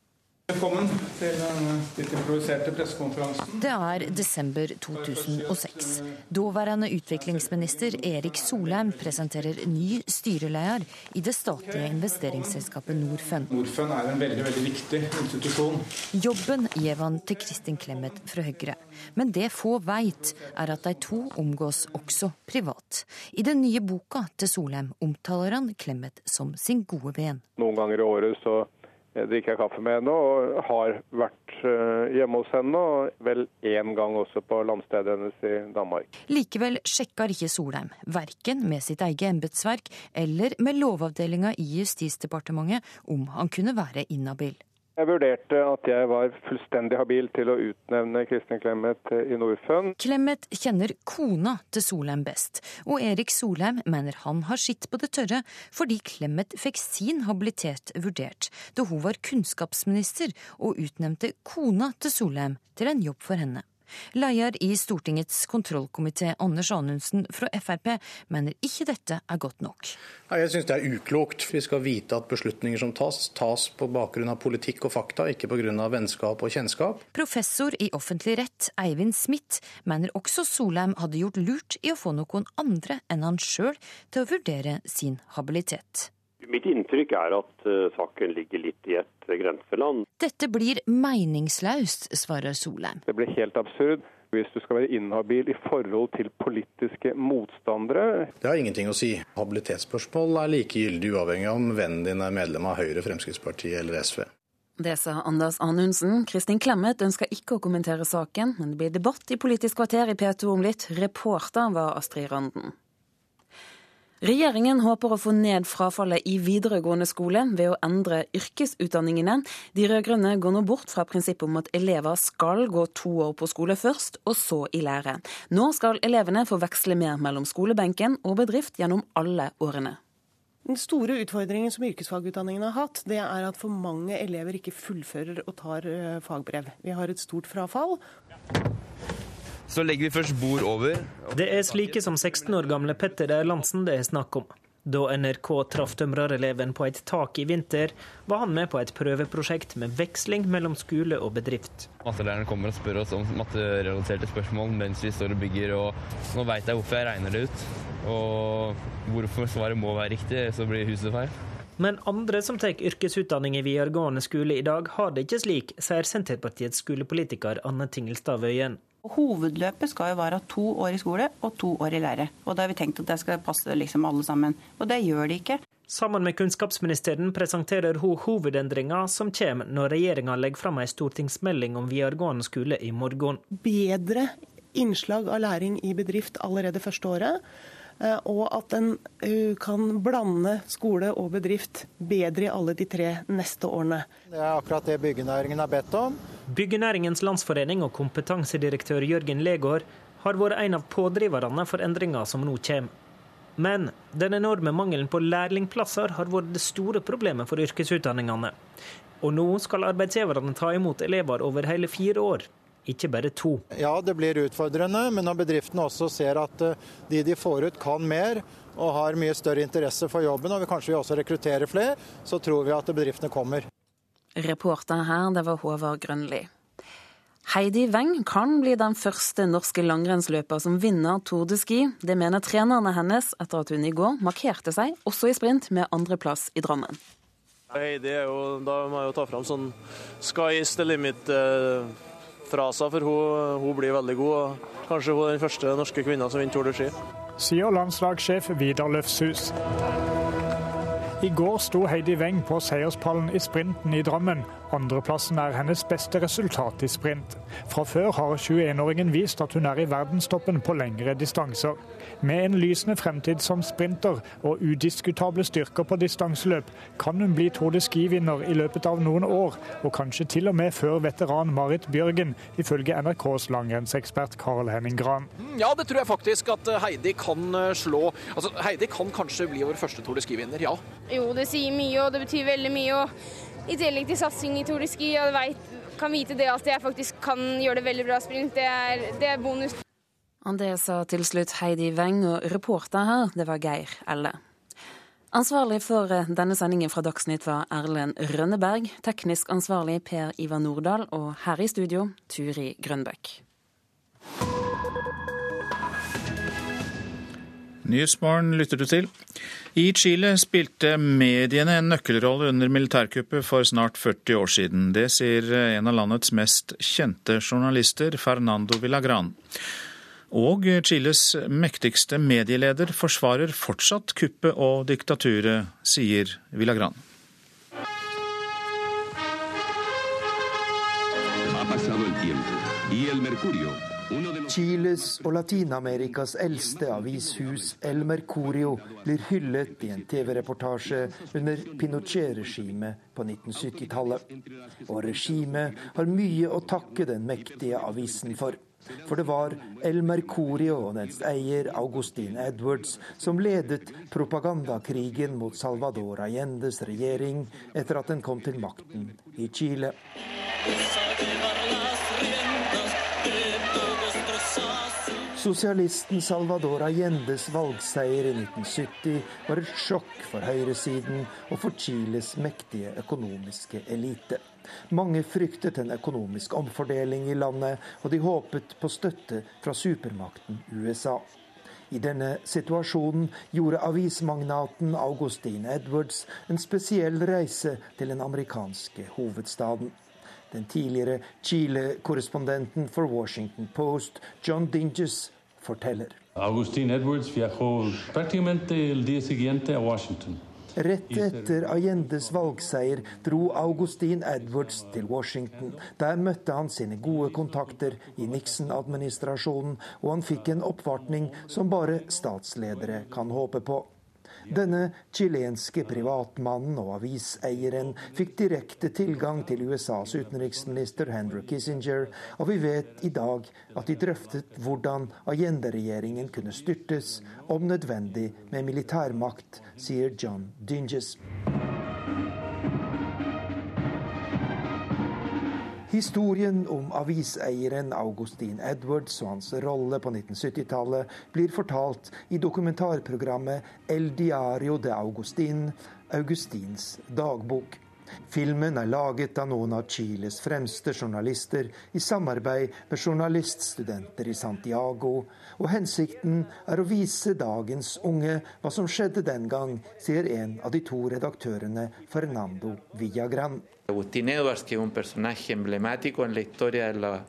Velkommen til denne litt improviserte pressekonferansen. Det er desember 2006. Daværende utviklingsminister Erik Solheim presenterer ny styreleder i det statlige investeringsselskapet Norfund. Norfund er en veldig veldig viktig institusjon. Jobben gir han til Kristin Clemet fra Høyre. Men det få veit, er at de to omgås også privat. I den nye boka til Solheim omtaler han Clemet som sin gode venn. Noen ganger i året så drikker jeg kaffe med henne og har vært eh, hjemme hos henne. Og vel én gang også på landstedet hennes i Danmark. Likevel sjekker ikke Solheim, verken med sitt eget embetsverk eller med lovavdelinga i Justisdepartementet, om han kunne være inhabil. Jeg vurderte at jeg var fullstendig habil til å utnevne Kristin Clemet i Norfund. Clemet kjenner kona til Solheim best, og Erik Solheim mener han har sitt på det tørre fordi Clemet fikk sin habilitet vurdert da hun var kunnskapsminister og utnevnte kona til Solheim til en jobb for henne. Leder i Stortingets kontrollkomité Anders Anundsen fra Frp mener ikke dette er godt nok. Jeg syns det er uklokt. Vi skal vite at beslutninger som tas, tas på bakgrunn av politikk og fakta, ikke pga. vennskap og kjennskap. Professor i offentlig rett Eivind Smith mener også Solheim hadde gjort lurt i å få noen andre enn han sjøl til å vurdere sin habilitet. Mitt inntrykk er at uh, saken ligger litt i et grenseland. Dette blir meningsløst, svarer Solheim. Det blir helt absurd hvis du skal være inhabil i forhold til politiske motstandere. Det har ingenting å si. Habilitetsspørsmål er like gyldig uavhengig av om vennen din er medlem av Høyre, Fremskrittspartiet eller SV. Det sa Anders Anundsen. Kristin Clemet ønsker ikke å kommentere saken, men det blir debatt i Politisk kvarter i P2 om litt. Reporter var Astrid Randen. Regjeringen håper å få ned frafallet i videregående skole ved å endre yrkesutdanningene. De rød-grønne går nå bort fra prinsippet om at elever skal gå to år på skole først, og så i lære. Nå skal elevene få veksle mer mellom skolebenken og bedrift gjennom alle årene. Den store utfordringen som yrkesfagutdanningen har hatt, det er at for mange elever ikke fullfører og tar eh, fagbrev. Vi har et stort frafall. Så legger vi først bord over. Det er slike som 16 år gamle Petter Erlandsen det er snakk om. Da NRK traff tømrereleven på et tak i vinter, var han med på et prøveprosjekt med veksling mellom skole og bedrift. Mattelæreren kommer og spør oss om matterelaterte spørsmål mens vi står og bygger, og nå veit jeg hvorfor jeg regner det ut. Og hvorfor svaret må være riktig, så blir huset feil. Men andre som tar yrkesutdanning i videregående skole i dag, har det ikke slik, sier Senterpartiets skolepolitiker Anne Tingelstad Wøien. Hovedløpet skal jo være to år i skole og to år i lære. Og da har vi tenkt at det skal passe liksom alle sammen. Og det gjør det ikke. Sammen med kunnskapsministeren presenterer hun hovedendringer som kommer når regjeringa legger fram ei stortingsmelding om videregående skole i morgen. Bedre innslag av læring i bedrift allerede første året. Eh, og at en eh, kan blande skole og bedrift bedre i alle de tre neste årene. Det er akkurat det byggenæringen har bedt om. Byggenæringens landsforening og kompetansedirektør Jørgen Legård har vært en av pådriverne for endringa som nå kommer. Men den enorme mangelen på lærlingplasser har vært det store problemet for yrkesutdanningene. Og nå skal arbeidsgiverne ta imot elever over hele fire år ikke bare to. Ja, det blir utfordrende, men når bedriftene også ser at eh, de de får ut kan mer og har mye større interesse for jobben, og vi kanskje også rekrutterer flere, så tror vi at bedriftene kommer. Reporter her, det var Håvard Grønli. Heidi Weng kan bli den første norske langrennsløper som vinner Tour de Ski. Det mener trenerne hennes etter at hun i går markerte seg, også i sprint, med andreplass i Drammen. Heidi er jo, Da må jeg jo ta fram sånn sky is the limit. Eh fra seg, for hun, hun, blir veldig god. og Kanskje hun er den første norske kvinnen som vinner Tour de Ski. Sier landslagssjef Vidar Løfshus. I går sto Heidi Weng på seierspallen i sprinten i Drammen, Andreplassen er hennes beste resultat i sprint. Fra før har 21-åringen vist at hun er i verdenstoppen på lengre distanser. Med en lysende fremtid som sprinter og udiskutable styrker på distanseløp, kan hun bli Tour de Ski-vinner i løpet av noen år, og kanskje til og med før veteran Marit Bjørgen, ifølge NRKs langrennsekspert Karl Henning Gran. Ja, det tror jeg faktisk at Heidi kan eh, slå. Altså, Heidi kan kanskje bli vår første Tour de Ski-vinner, ja. Jo, det sier mye, og det betyr veldig mye. og I tillegg til satsing i Tour de Ski, og jeg kan vite det at jeg faktisk kan gjøre det veldig bra sprint, det er, det er bonus. Det sa til slutt Heidi Weng, og reporter her, det var Geir Elle. Ansvarlig for eh, denne sendingen fra Dagsnytt var Erlend Rønneberg, teknisk ansvarlig Per Ivar Nordahl, og her i studio Turi Grønbøk. Nyhetsmorgen lytter du til. I Chile spilte mediene en nøkkelrolle under militærkuppet for snart 40 år siden. Det sier en av landets mest kjente journalister, Fernando Villagran. Og Chiles mektigste medieleder forsvarer fortsatt kuppet og diktaturet, sier Villagran. Ha pasado el tiempo y el mercurio Chiles og Latin-Amerikas eldste avishus El Mercurio blir hyllet i en TV-reportasje under Pinochet-regimet på 1970-tallet. Og regimet har mye å takke den mektige avisen for. For det var El Mercurio og dens eier Augustin Edwards som ledet propagandakrigen mot Salvador Allendes regjering etter at den kom til makten i Chile. Sosialisten Salvador Allendes valgseier i 1970 var et sjokk for høyresiden og for Chiles mektige økonomiske elite. Mange fryktet en økonomisk omfordeling i landet, og de håpet på støtte fra supermakten USA. I denne situasjonen gjorde avismagnaten Augustin Edwards en spesiell reise til den amerikanske hovedstaden. Den tidligere Chile-korrespondenten for Washington Post, John Dinges, forteller. Augustin Edwards siguiente a Washington. Rett etter Allendes valgseier dro Augustin Edwards til Washington. Der møtte han sine gode kontakter i Nixon-administrasjonen, og han fikk en oppvartning som bare statsledere kan håpe på. Denne chilenske privatmannen og aviseieren fikk direkte tilgang til USAs utenriksminister Henry Kissinger, og vi vet i dag at de drøftet hvordan Allende-regjeringen kunne styrtes, om nødvendig med militærmakt, sier John Dinges. Historien om aviseieren Augustin Edwards og hans rolle på 1970-tallet blir fortalt i dokumentarprogrammet El Diario de Augustin, Augustins dagbok. Filmen er laget av noen av Chiles fremste journalister i samarbeid med journaliststudenter i Santiago, og hensikten er å vise dagens unge hva som skjedde den gang, sier en av de to redaktørene, Fernando Villagran. Agustín Edwards, que es un personaje emblemático en la historia de la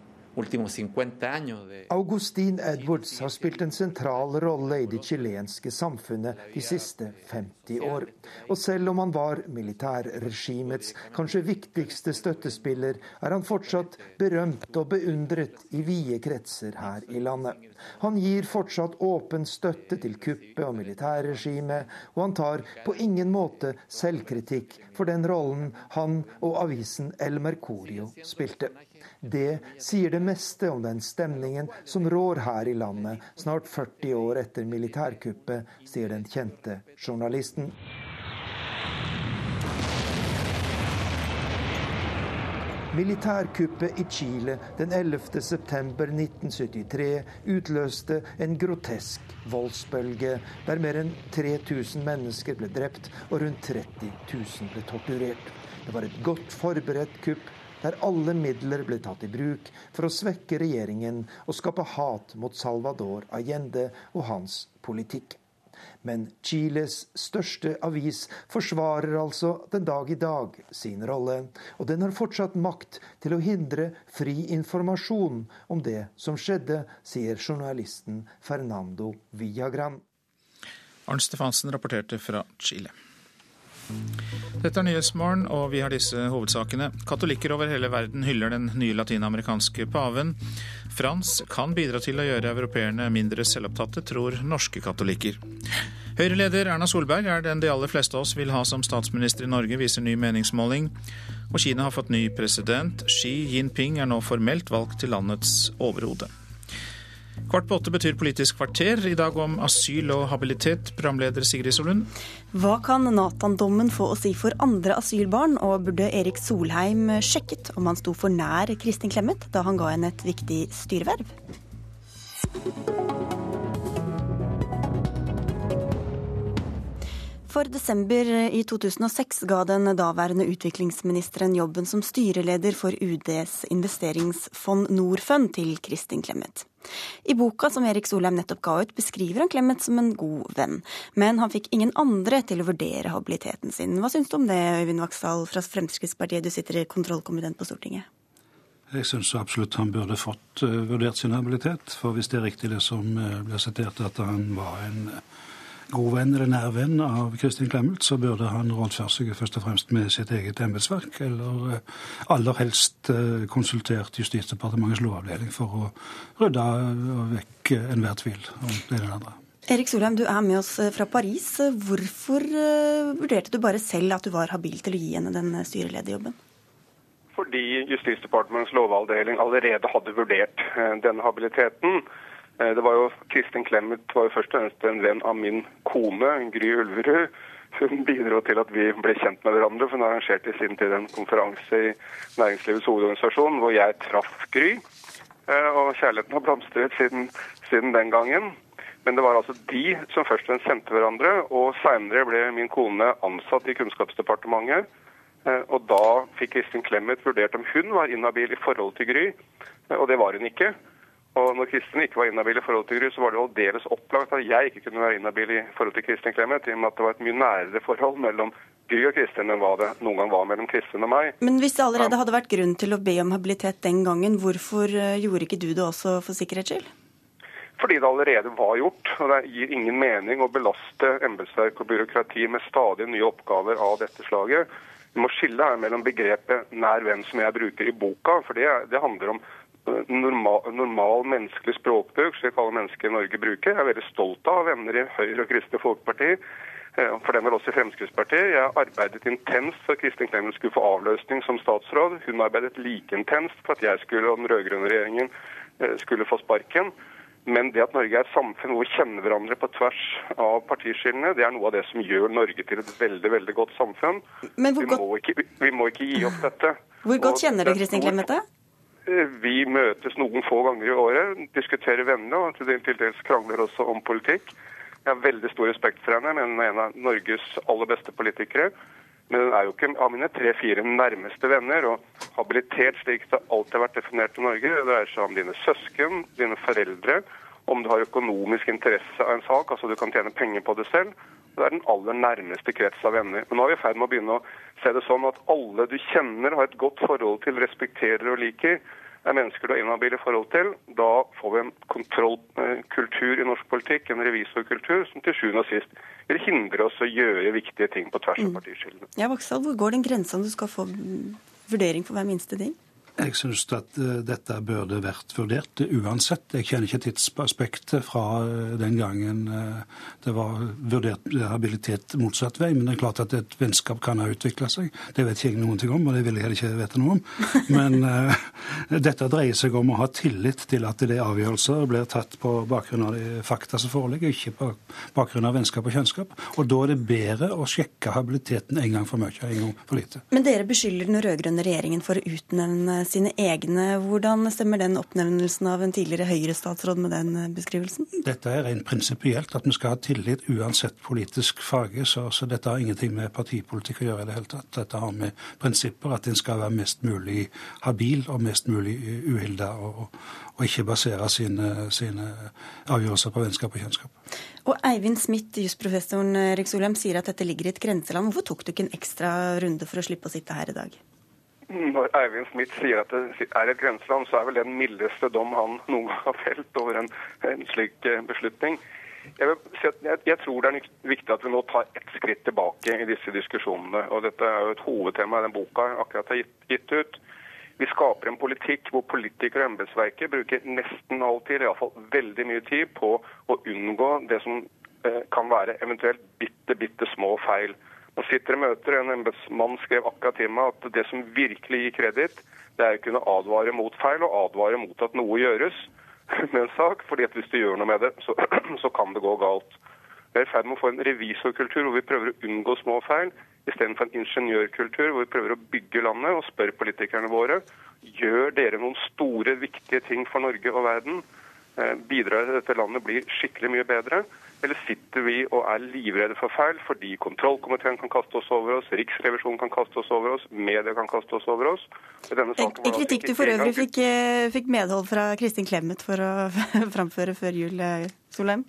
Augustin Edwards har spilt en sentral rolle i det chilenske samfunnet de siste 50 år. Og selv om han var militærregimets kanskje viktigste støttespiller, er han fortsatt berømt og beundret i vide kretser her i landet. Han gir fortsatt åpen støtte til kuppet og militærregimet, og han tar på ingen måte selvkritikk for den rollen han og avisen El Mercurio spilte. Det sier det meste om den stemningen som rår her i landet snart 40 år etter militærkuppet, sier den kjente journalisten. Militærkuppet i Chile den 11.9.1973 utløste en grotesk voldsbølge der mer enn 3000 mennesker ble drept og rundt 30 000 ble torturert. Det var et godt forberedt kupp der alle midler ble tatt i bruk for å svekke regjeringen og skape hat mot Salvador Allende og hans politikk. Men Chiles største avis forsvarer altså den dag i dag sin rolle, og den har fortsatt makt til å hindre fri informasjon om det som skjedde, sier journalisten Fernando Villagran. Arnt Stefansen rapporterte fra Chile. Dette er Nyhetsmorgen, og vi har disse hovedsakene. Katolikker over hele verden hyller den nye latinamerikanske paven. Frans kan bidra til å gjøre europeerne mindre selvopptatte, tror norske katolikker. Høyre-leder Erna Solberg er den de aller fleste av oss vil ha som statsminister i Norge, viser ny meningsmåling. Og Kina har fått ny president. Xi Jinping er nå formelt valgt til landets overhode. Kvart på åtte betyr Politisk kvarter, i dag om asyl og habilitet. Programleder Sigrid Solund. Hva kan Nathan-dommen få å si for andre asylbarn, og burde Erik Solheim sjekket om han sto for nær Kristin Clemet da han ga henne et viktig styreverv? For desember i 2006 ga den daværende utviklingsministeren jobben som styreleder for UDs investeringsfond Norfund til Kristin Clemet. I boka som Erik Solheim nettopp ga ut, beskriver han Clemet som en god venn. Men han fikk ingen andre til å vurdere habiliteten sin. Hva syns du om det, Øyvind Vaksdal fra Fremskrittspartiet, du sitter i kontrollkomiteen på Stortinget? Jeg syns absolutt han burde fått uh, vurdert sin habilitet. For hvis det er riktig det som ble sitert, at han var en god venn eller nær venn av Kristin Clemet, så burde han rådføre seg først og fremst med sitt eget embetsverk, eller eh, aller helst eh, konsultert Justisdepartementets lovavdeling for å rydde vekk enhver tvil om det ene eller andre. Erik Solheim, du er med oss eh, fra Paris. Hvorfor vurderte du bare selv at du var habil til å gi henne den styrelederjobben? Fordi Justisdepartementets lovavdeling allerede hadde vurdert denne habiliteten. Eh, det var jo, Kristin Clemet var jo først og fremst en venn av min kone, Gry Ulverud. Hun bidro til at vi ble kjent med hverandre. for Hun arrangerte i sin tid en konferanse i Næringslivets hovedorganisasjon hvor jeg traff Gry. Eh, og kjærligheten har blomstret siden, siden, den gangen. Men det var altså de som først og fremst kjente hverandre. Og seinere ble min kone ansatt i Kunnskapsdepartementet. Eh, og da fikk Kristin Clemet vurdert om hun var inhabil i forhold til Gry. Og det var hun ikke. Og når Kristin ikke var inhabil i forhold til Gry, så var det aldeles opplagt at jeg ikke kunne være inhabil i forhold til Kristin Clemet, i og med at det var et mye nærere forhold mellom Gry og Kristin enn hva det noen gang var mellom Kristin og meg. Men hvis det allerede hadde vært grunn til å be om habilitet den gangen, hvorfor eh, gjorde ikke du det også for sikkerhets skyld? Fordi det allerede var gjort, og det gir ingen mening å belaste embetsverk og byråkrati med stadig nye oppgaver av dette slaget. Vi må skille her mellom begrepet nær venn, som jeg bruker i boka, for det, det handler om normal, normal menneskelig språkbruk, slik alle mennesker i Norge bruker. Jeg er veldig stolt av venner i Høyre og Kristelig Folkeparti. Eh, for den var også i Fremskrittspartiet. Jeg arbeidet intenst for at Kristin Clemet skulle få avløsning som statsråd. Hun arbeidet like intenst for at jeg skulle, og den rød-grønne regjeringen eh, skulle få sparken. Men det at Norge er et samfunn hvor vi kjenner hverandre på tvers av partiskillene, det er noe av det som gjør Norge til et veldig veldig godt samfunn. Vi, må ikke, vi må ikke gi opp dette. Hvor godt kjenner du Kristin Clemet? Eh, vi møtes noen få ganger i året, diskuterer venner og til dels krangler også om politikk. Jeg har veldig stor respekt for henne, men hun er en av Norges aller beste politikere. Men hun er jo ikke av mine tre-fire nærmeste venner. Og habilitet, slik det alltid har vært definert i Norge, det dreier seg om dine søsken, dine foreldre, om du har økonomisk interesse av en sak, altså du kan tjene penger på det selv. Det er den aller nærmeste krets av venner. Men nå er vi i ferd med å begynne å se det sånn at alle du kjenner, har et godt forhold til, respekterer og liker, er mennesker du har inhabile forhold til. Da får vi en kontrollkultur i norsk politikk, en revisorkultur, som til sjuende og sist vil hindre oss å gjøre viktige ting på tvers av mm. partiskillene. Ja, Vaksdal, hvor går den grensa du skal få vurdering for hver minste ting? Jeg syns at eh, dette burde vært vurdert uansett. Jeg kjenner ikke tidsaspektet fra eh, den gangen eh, det var vurdert habilitet motsatt vei. Men det er klart at et vennskap kan ha utvikla seg. Det vet ikke jeg noen ting om, og det vil jeg heller ikke vite noe om. Men uh, dette dreier seg om å ha tillit til at det avgjørelser blir tatt på bakgrunn av de fakta som foreligger, ikke på bakgrunn av vennskap og kjennskap. Og da er det bedre å sjekke habiliteten en gang for mye, en gang for lite. Men dere beskylder den rød-grønne regjeringen for å utnevne sine egne. Hvordan stemmer den oppnevnelsen av en tidligere Høyre-statsråd med den eh, beskrivelsen? Dette er rent prinsipielt, at vi skal ha tillit uansett politisk fage. Så, så, dette har ingenting med partipolitikk å gjøre i det hele tatt. Dette har med prinsipper at en skal være mest mulig habil og mest mulig uhilda. Og, og, ikke basere sine, sine avgjørelser på vennskap og kjennskap. Og Eivind Smith, jusprofessoren Erik Solheim, sier at dette ligger i et grenseland. Hvorfor tok du ikke en ekstra runde for å slippe å sitte her i dag? Når Eivind Smith sier at det er et grenseland, så er vel det den mildeste dom han noen gang har felt over en, en slik eh, beslutning. Jeg, si jeg, jeg tror det er viktig at vi nå tar ett skritt tilbake i disse diskusjonene. og Dette er jo et hovedtema i den boka jeg akkurat har gitt, gitt ut. Vi skaper en politikk hvor politikere og embetsverket bruker nesten alltid, iallfall veldig mye tid, på å unngå det som eh, kan være eventuelt bitte, bitte små feil. Man sitter i møter, En embetsmann skrev akkurat til meg at det som virkelig gir kreditt, det er å kunne advare mot feil og advare mot at noe gjøres med en sak. fordi at hvis du gjør noe med det, så, så kan det gå galt. Vi er i ferd med å få en revisorkultur hvor vi prøver å unngå små feil, istedenfor en ingeniørkultur hvor vi prøver å bygge landet og spør politikerne våre gjør dere noen store, viktige ting for Norge og verden. Eh, bidrar til at landet blir skikkelig mye bedre? Eller sitter vi og er livredde for feil fordi kontrollkomiteen kan kaste oss over oss, Riksrevisjonen kan kaste oss over oss, media kan kaste oss over oss? En kritikk du for øvrig fikk, eh, fikk medhold fra Kristin Clemet for å framføre før jul, eh, Solheim?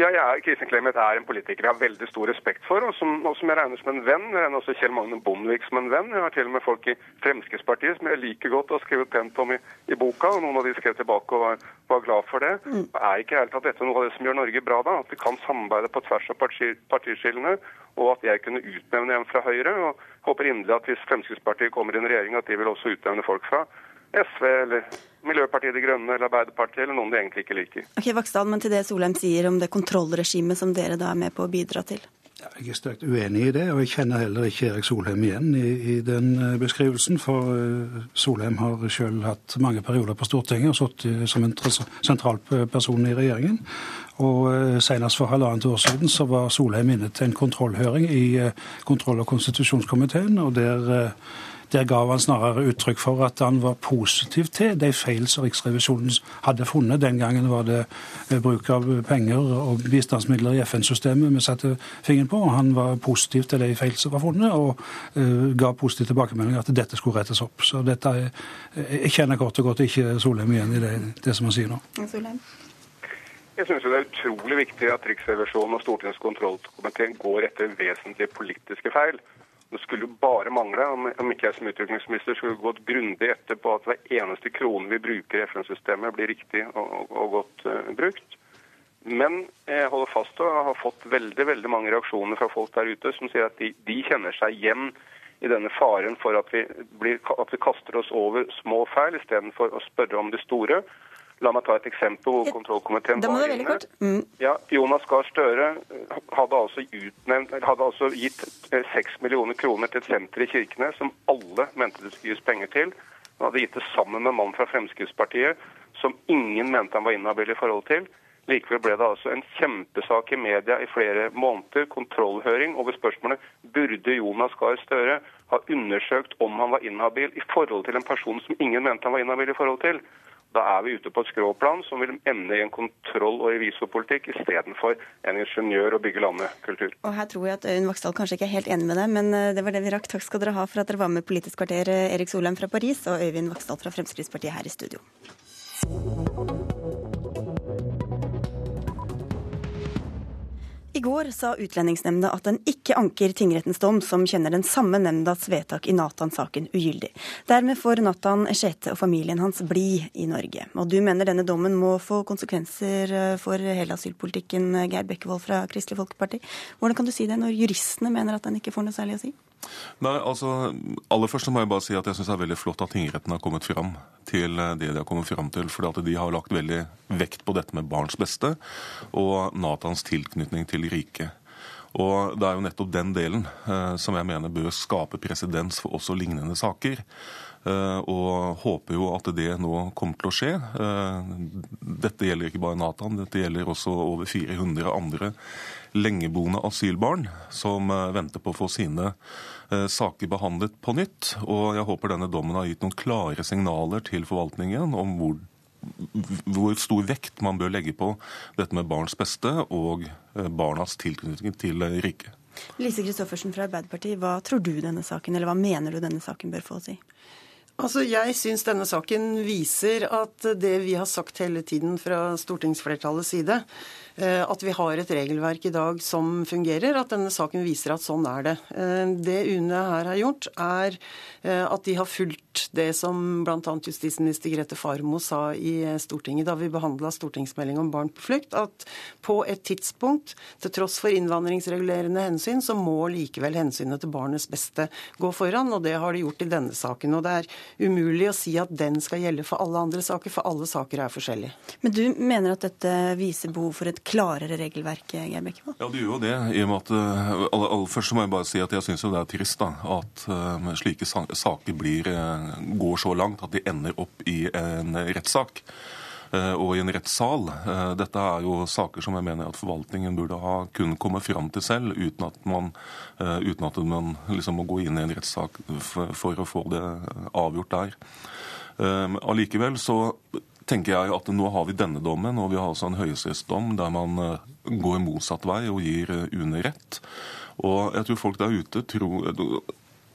Ja, jeg Kristin Clemet er en politiker jeg har veldig stor respekt for, og som, og som jeg regner som en venn. Jeg regner også Kjell Magne Bondevik som en venn. Jeg har til og med folk i Fremskrittspartiet som jeg liker godt og har skrevet pent om i, i, boka, og noen av de skrev tilbake og var, var glad for det. Mm. Er ikke helt at dette noe av det som gjør Norge bra, da? At vi kan samarbeide på tvers av parti, partiskillene, og at jeg kunne utnevne en fra Høyre. og Håper inderlig at hvis Fremskrittspartiet kommer i en regjering, at de vil også utnevne folk fra SV eller Miljøpartiet De Grønne eller Arbeiderpartiet eller noen de egentlig ikke liker. Ok, Vaksdal, men til det Solheim sier om det kontrollregimet som dere da er med på å bidra til? Ja, jeg er sterkt uenig i det, og jeg kjenner heller ikke Erik Solheim igjen i, i den uh, beskrivelsen. For uh, Solheim har selv hatt mange perioder på Stortinget og sittet som en sentral person i regjeringen. Og Senest for halvannet år siden så var Solheim inne til en kontrollhøring i kontroll- og konstitusjonskomiteen. og der der ga han snarere uttrykk for at han var positiv til de feil som Riksrevisjonen hadde funnet. Den gangen var det eh, bruk av penger og bistandsmidler i FN-systemet vi satte fingeren på. Han var positiv til de feil som var funnet, og uh, ga positiv tilbakemelding at dette skulle rettes opp. Så dette er, Jeg kjenner kort og godt ikke Solheim igjen i det, det som han sier nå. Solheim. Jeg synes det er utrolig viktig at Riksrevisjonen og Stortingets kontrollkomité går etter vesentlige politiske feil. Det skulle jo bare mangle om ikke jeg som utviklingsminister skulle gått grundig etter på at hver eneste krone vi bruker i FN-systemet, blir riktig og, og, godt uh, brukt. Men jeg holder fast og har fått veldig veldig mange reaksjoner fra folk der ute som sier at de, de kjenner seg igjen i denne faren for at vi, blir, at vi kaster oss over små feil istedenfor å spørre om de store. La meg ta et eksempel hvor kontrollkomiteen var inne. Mm. Ja, Jonas Gahr Støre eh, hadde altså, utnevnt, hadde altså gitt 6 millioner kroner til et senter i Kirkenes som alle mente det skulle gis penger til. Han hadde gitt det sammen med en mann fra Fremskrittspartiet som ingen mente han var inhabil i forhold til. Likevel ble det altså en kjempesak i media i flere måneder, kontrollhøring over spørsmålet burde Jonas Gahr Støre ha undersøkt om han var inhabil i forhold til en person som ingen mente han var inhabil i forhold til. Da er vi ute på et skråplan som vil ende i en kontroll- og revisorpolitikk istedenfor en ingeniør- og bygge landet-kultur. Og Her tror jeg at Øyunn Vaksdal kanskje ikke er helt enig med deg, men eh, det var det vi rakk. Takk skal dere ha for at dere var med Politisk kvarter, eh, Erik Solheim fra Paris og Øyvind Vaksdal fra Fremskrittspartiet her i studio. Går sa Utlendingsnemnda at den ikke anker tingrettens dom, som kjenner den samme nemndas vedtak i Nathan-saken ugyldig. Dermed får Nathan Eshete og familien hans bli i Norge. Og du mener denne dommen må få konsekvenser eh, for hele asylpolitikken, Geir Bekkevold fra Kristelig Folkeparti. Hvordan kan du si det når juristene mener at den ikke får noe særlig å si? Nei, altså, Aller først må jeg bare si at jeg syns det er veldig flott at tingretten har kommet fram til eh, det de har kommet fram til. fordi at de har lagt veldig vekt på dette med barns beste og Natans tilknytning til riket. Og Det er jo nettopp den delen eh, som jeg mener bør skape presedens for også lignende saker. Eh, og håper jo at det nå kommer til å skje. Eh, dette gjelder ikke bare Nathan, dette gjelder også over 400 andre lengeboende asylbarn som eh, venter på å få sine saker behandlet på nytt. Og jeg håper denne dommen har gitt noen klare signaler til forvaltningen om hvor, hvor stor vekt man bør legge på dette med barns beste og barnas tilknytning til riket. Lise Christoffersen fra Arbeiderpartiet, hva tror du denne saken, eller hva mener du denne saken bør få å si? Altså, Jeg syns denne saken viser at det vi har sagt hele tiden fra stortingsflertallets side, at vi har et regelverk i dag som fungerer, at denne saken viser at sånn er det. Eh, det UNE her har gjort, er at de har fulgt det som bl.a. justisminister Grete Farmo sa i Stortinget da vi behandla stortingsmelding om barn på flukt, at på et tidspunkt, til tross for innvandringsregulerende hensyn, så må likevel hensynet til barnets beste gå foran, og det har de gjort i denne saken. Og det er umulig å si at den skal gjelde for alle andre saker, for alle saker er forskjellige. Men du mener at dette viser behov for et klarere regelverk, Geir Bekkevold? Ja, det gjør jo det. i og med at uh, aller, aller Først må jeg bare si at jeg syns det er trist da, at uh, slike saker blir, uh, går så langt at de ender opp i en rettssak og i en rettssal. Dette er jo saker som jeg mener at forvaltningen burde ha kun komme fram til selv, uten at man, uten at man liksom må gå inn i en rettssak for, for å få det avgjort der. Allikevel så tenker jeg at nå har vi denne dommen, og vi har altså en høyesterettsdom der man eh, går motsatt vei og gir eh, UNE rett. Og jeg tror folk der ute tror,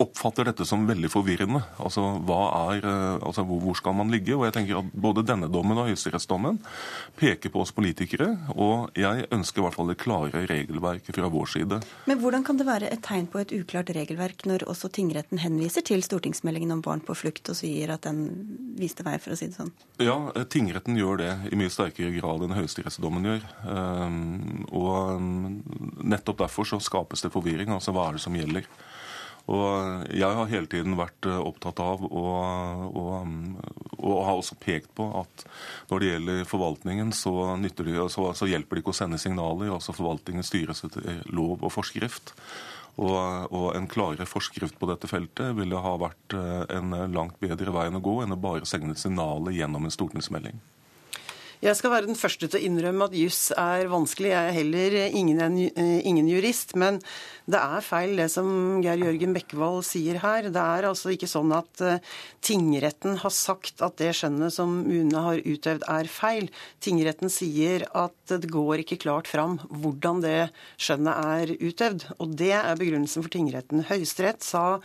oppfatter dette som veldig forvirrende. Altså, er, eh, altså, hvor skal man ligge? Og jeg tenker at Både denne dommen og høyesterettsdommen peker på oss politikere. Og jeg ønsker i hvert fall det klare regelverket fra vår side. Men hvordan kan det være et tegn på et uklart regelverk når også tingretten henviser til stortingsmeldingen om barn på flukt og sier at den viste vei, for å si det sånn? Ja, eh, tingretten gjør det i mye sterkere grad enn høyesterettsdommen gjør. Um, og um, nettopp derfor så skapes det forvirring. Altså hva er det som gjelder? Og jeg har hele tiden vært eh, opptatt av og, og, og har også pekt på at når det gjelder forvaltningen, så, de, så, så hjelper det ikke å sende signaler. altså Forvaltningen styres etter lov og forskrift. Og, og, en klarere forskrift på dette feltet ville ha vært eh, en langt bedre vei enn å gå enn å bare sende signaler gjennom en stortingsmelding. Jeg skal være den første til å innrømme at juss er vanskelig. Jeg er heller ingen, eh, ingen, jurist. Men det er feil det som Geir Jørgen Bekkevold sier her. Det er altså ikke sånn at uh, tingretten har sagt at det skjønnet som UNE har utøvd, er feil. Tingretten sier at det går ikke klart fram hvordan det skjønnet er utøvd. Og det er begrunnelsen for tingretten. Høyesterett sa uh,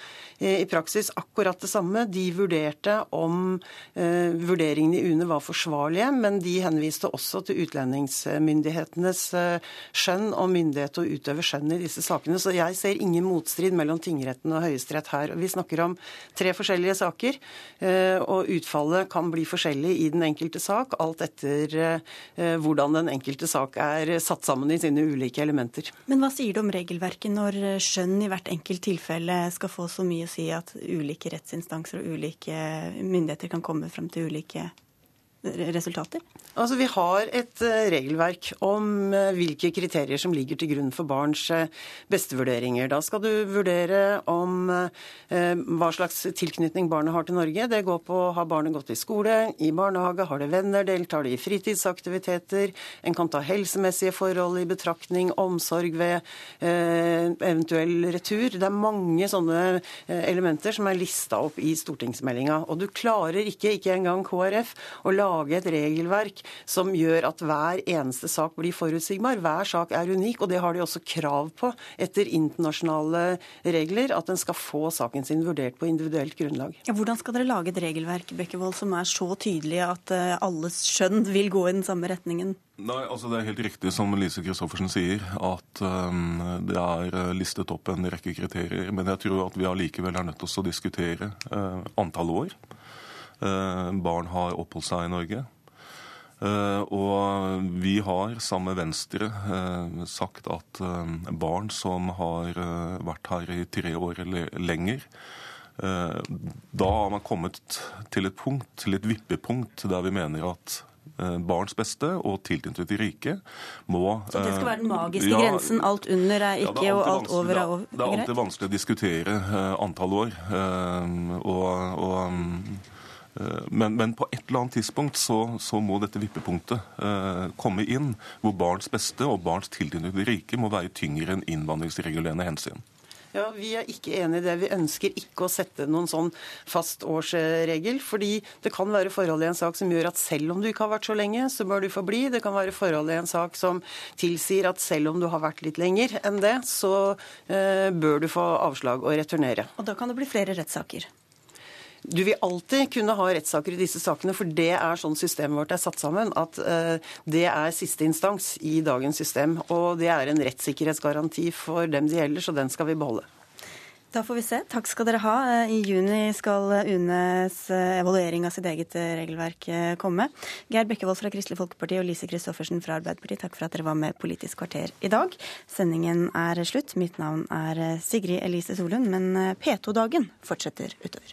i praksis akkurat det samme. De vurderte om uh, vurderingene i UNE var forsvarlige, men de henviste også til utlendingsmyndighetenes eh, skjønn og myndighet til å utøve skjønn i disse sakene. Så jeg ser ingen motstrid mellom tingretten og Høyesterett her. Vi snakker om tre forskjellige saker, eh, og utfallet kan bli forskjellig i den enkelte sak, alt etter eh, hvordan den enkelte sak er satt sammen i sine ulike elementer. Men hva sier du om regelverket når skjønn i hvert enkelt tilfelle skal få så mye å si at ulike rettsinstanser og ulike myndigheter kan komme frem til ulike resultater? Altså, Vi har et eh, regelverk om eh, hvilke kriterier som ligger til grunn for barns eh, bestevurderinger. Da skal du vurdere om hva slags tilknytning barnet har til Norge. Det går på har barnet gått i skole, i barnehage, har det venner, deltar det i fritidsaktiviteter. En kan ta helsemessige forhold i betraktning, omsorg ved eventuell retur. Det er mange sånne elementer som er lista opp i stortingsmeldinga. Og du klarer ikke, ikke engang KrF, å lage lage et regelverk som gjør at hver eneste sak blir forutsigbar. Hver sak er unik, og det har de også krav på etter internasjonale regler, at en skal få saken sin vurdert på individuelt grunnlag. Ja, hvordan skal dere lage et regelverk Bekkevold, som er så tydelig at eh, alles skjønn vil gå i den samme retningen? Nei, altså Det er helt riktig som Lise Christoffersen sier, at um, det er eh, listet opp en rekke kriterier. Men jeg tror at vi allikevel er nødt til å diskutere uh, antall år. Eh, barn har oppholdt seg i Norge. Eh, og vi har, sammen med Venstre, eh, sagt at barn som har vært her i tre år eller lenger, da har man kommet til et punkt, til et vippepunkt, der vi mener at barns beste og tilknytning til riket må Så det skal være den magiske ja, grensen? Alt under er ikke, ja, er og alt over er greit? Det er alltid vanskelig å diskutere antall år. og, og Eh, men, men, på et eller annet tidspunkt så, så må dette vippepunktet eh, komme inn, hvor barns beste og barns tilknytning til riket må være tyngre enn innvandringsregulerende hensyn. Ja, Vi er ikke enig i det. Vi ønsker ikke å sette noen sånn fast årsregel. Fordi det kan være forhold i en sak som gjør at selv om du ikke har vært så lenge, så bør du få bli. Det kan være forhold i en sak som tilsier at selv om du har vært litt lenger enn det, så eh, bør du få avslag og returnere. Og da kan det bli flere rettssaker? Du vil alltid kunne ha rettssaker i disse sakene, for det er sånn systemet vårt er satt sammen. At uh, det er siste instans i dagens system. Og det er en rettssikkerhetsgaranti for dem det gjelder, så den skal vi beholde. Da får vi se. Takk skal dere ha. I juni skal UNEs evaluering av sitt eget regelverk komme. Geir Bekkevold fra Kristelig Folkeparti og Lise Christoffersen fra Arbeiderpartiet, takk for at dere var med Politisk kvarter i dag. Sendingen er slutt. Mitt navn er Sigrid Elise Solund, men P2-dagen fortsetter utover.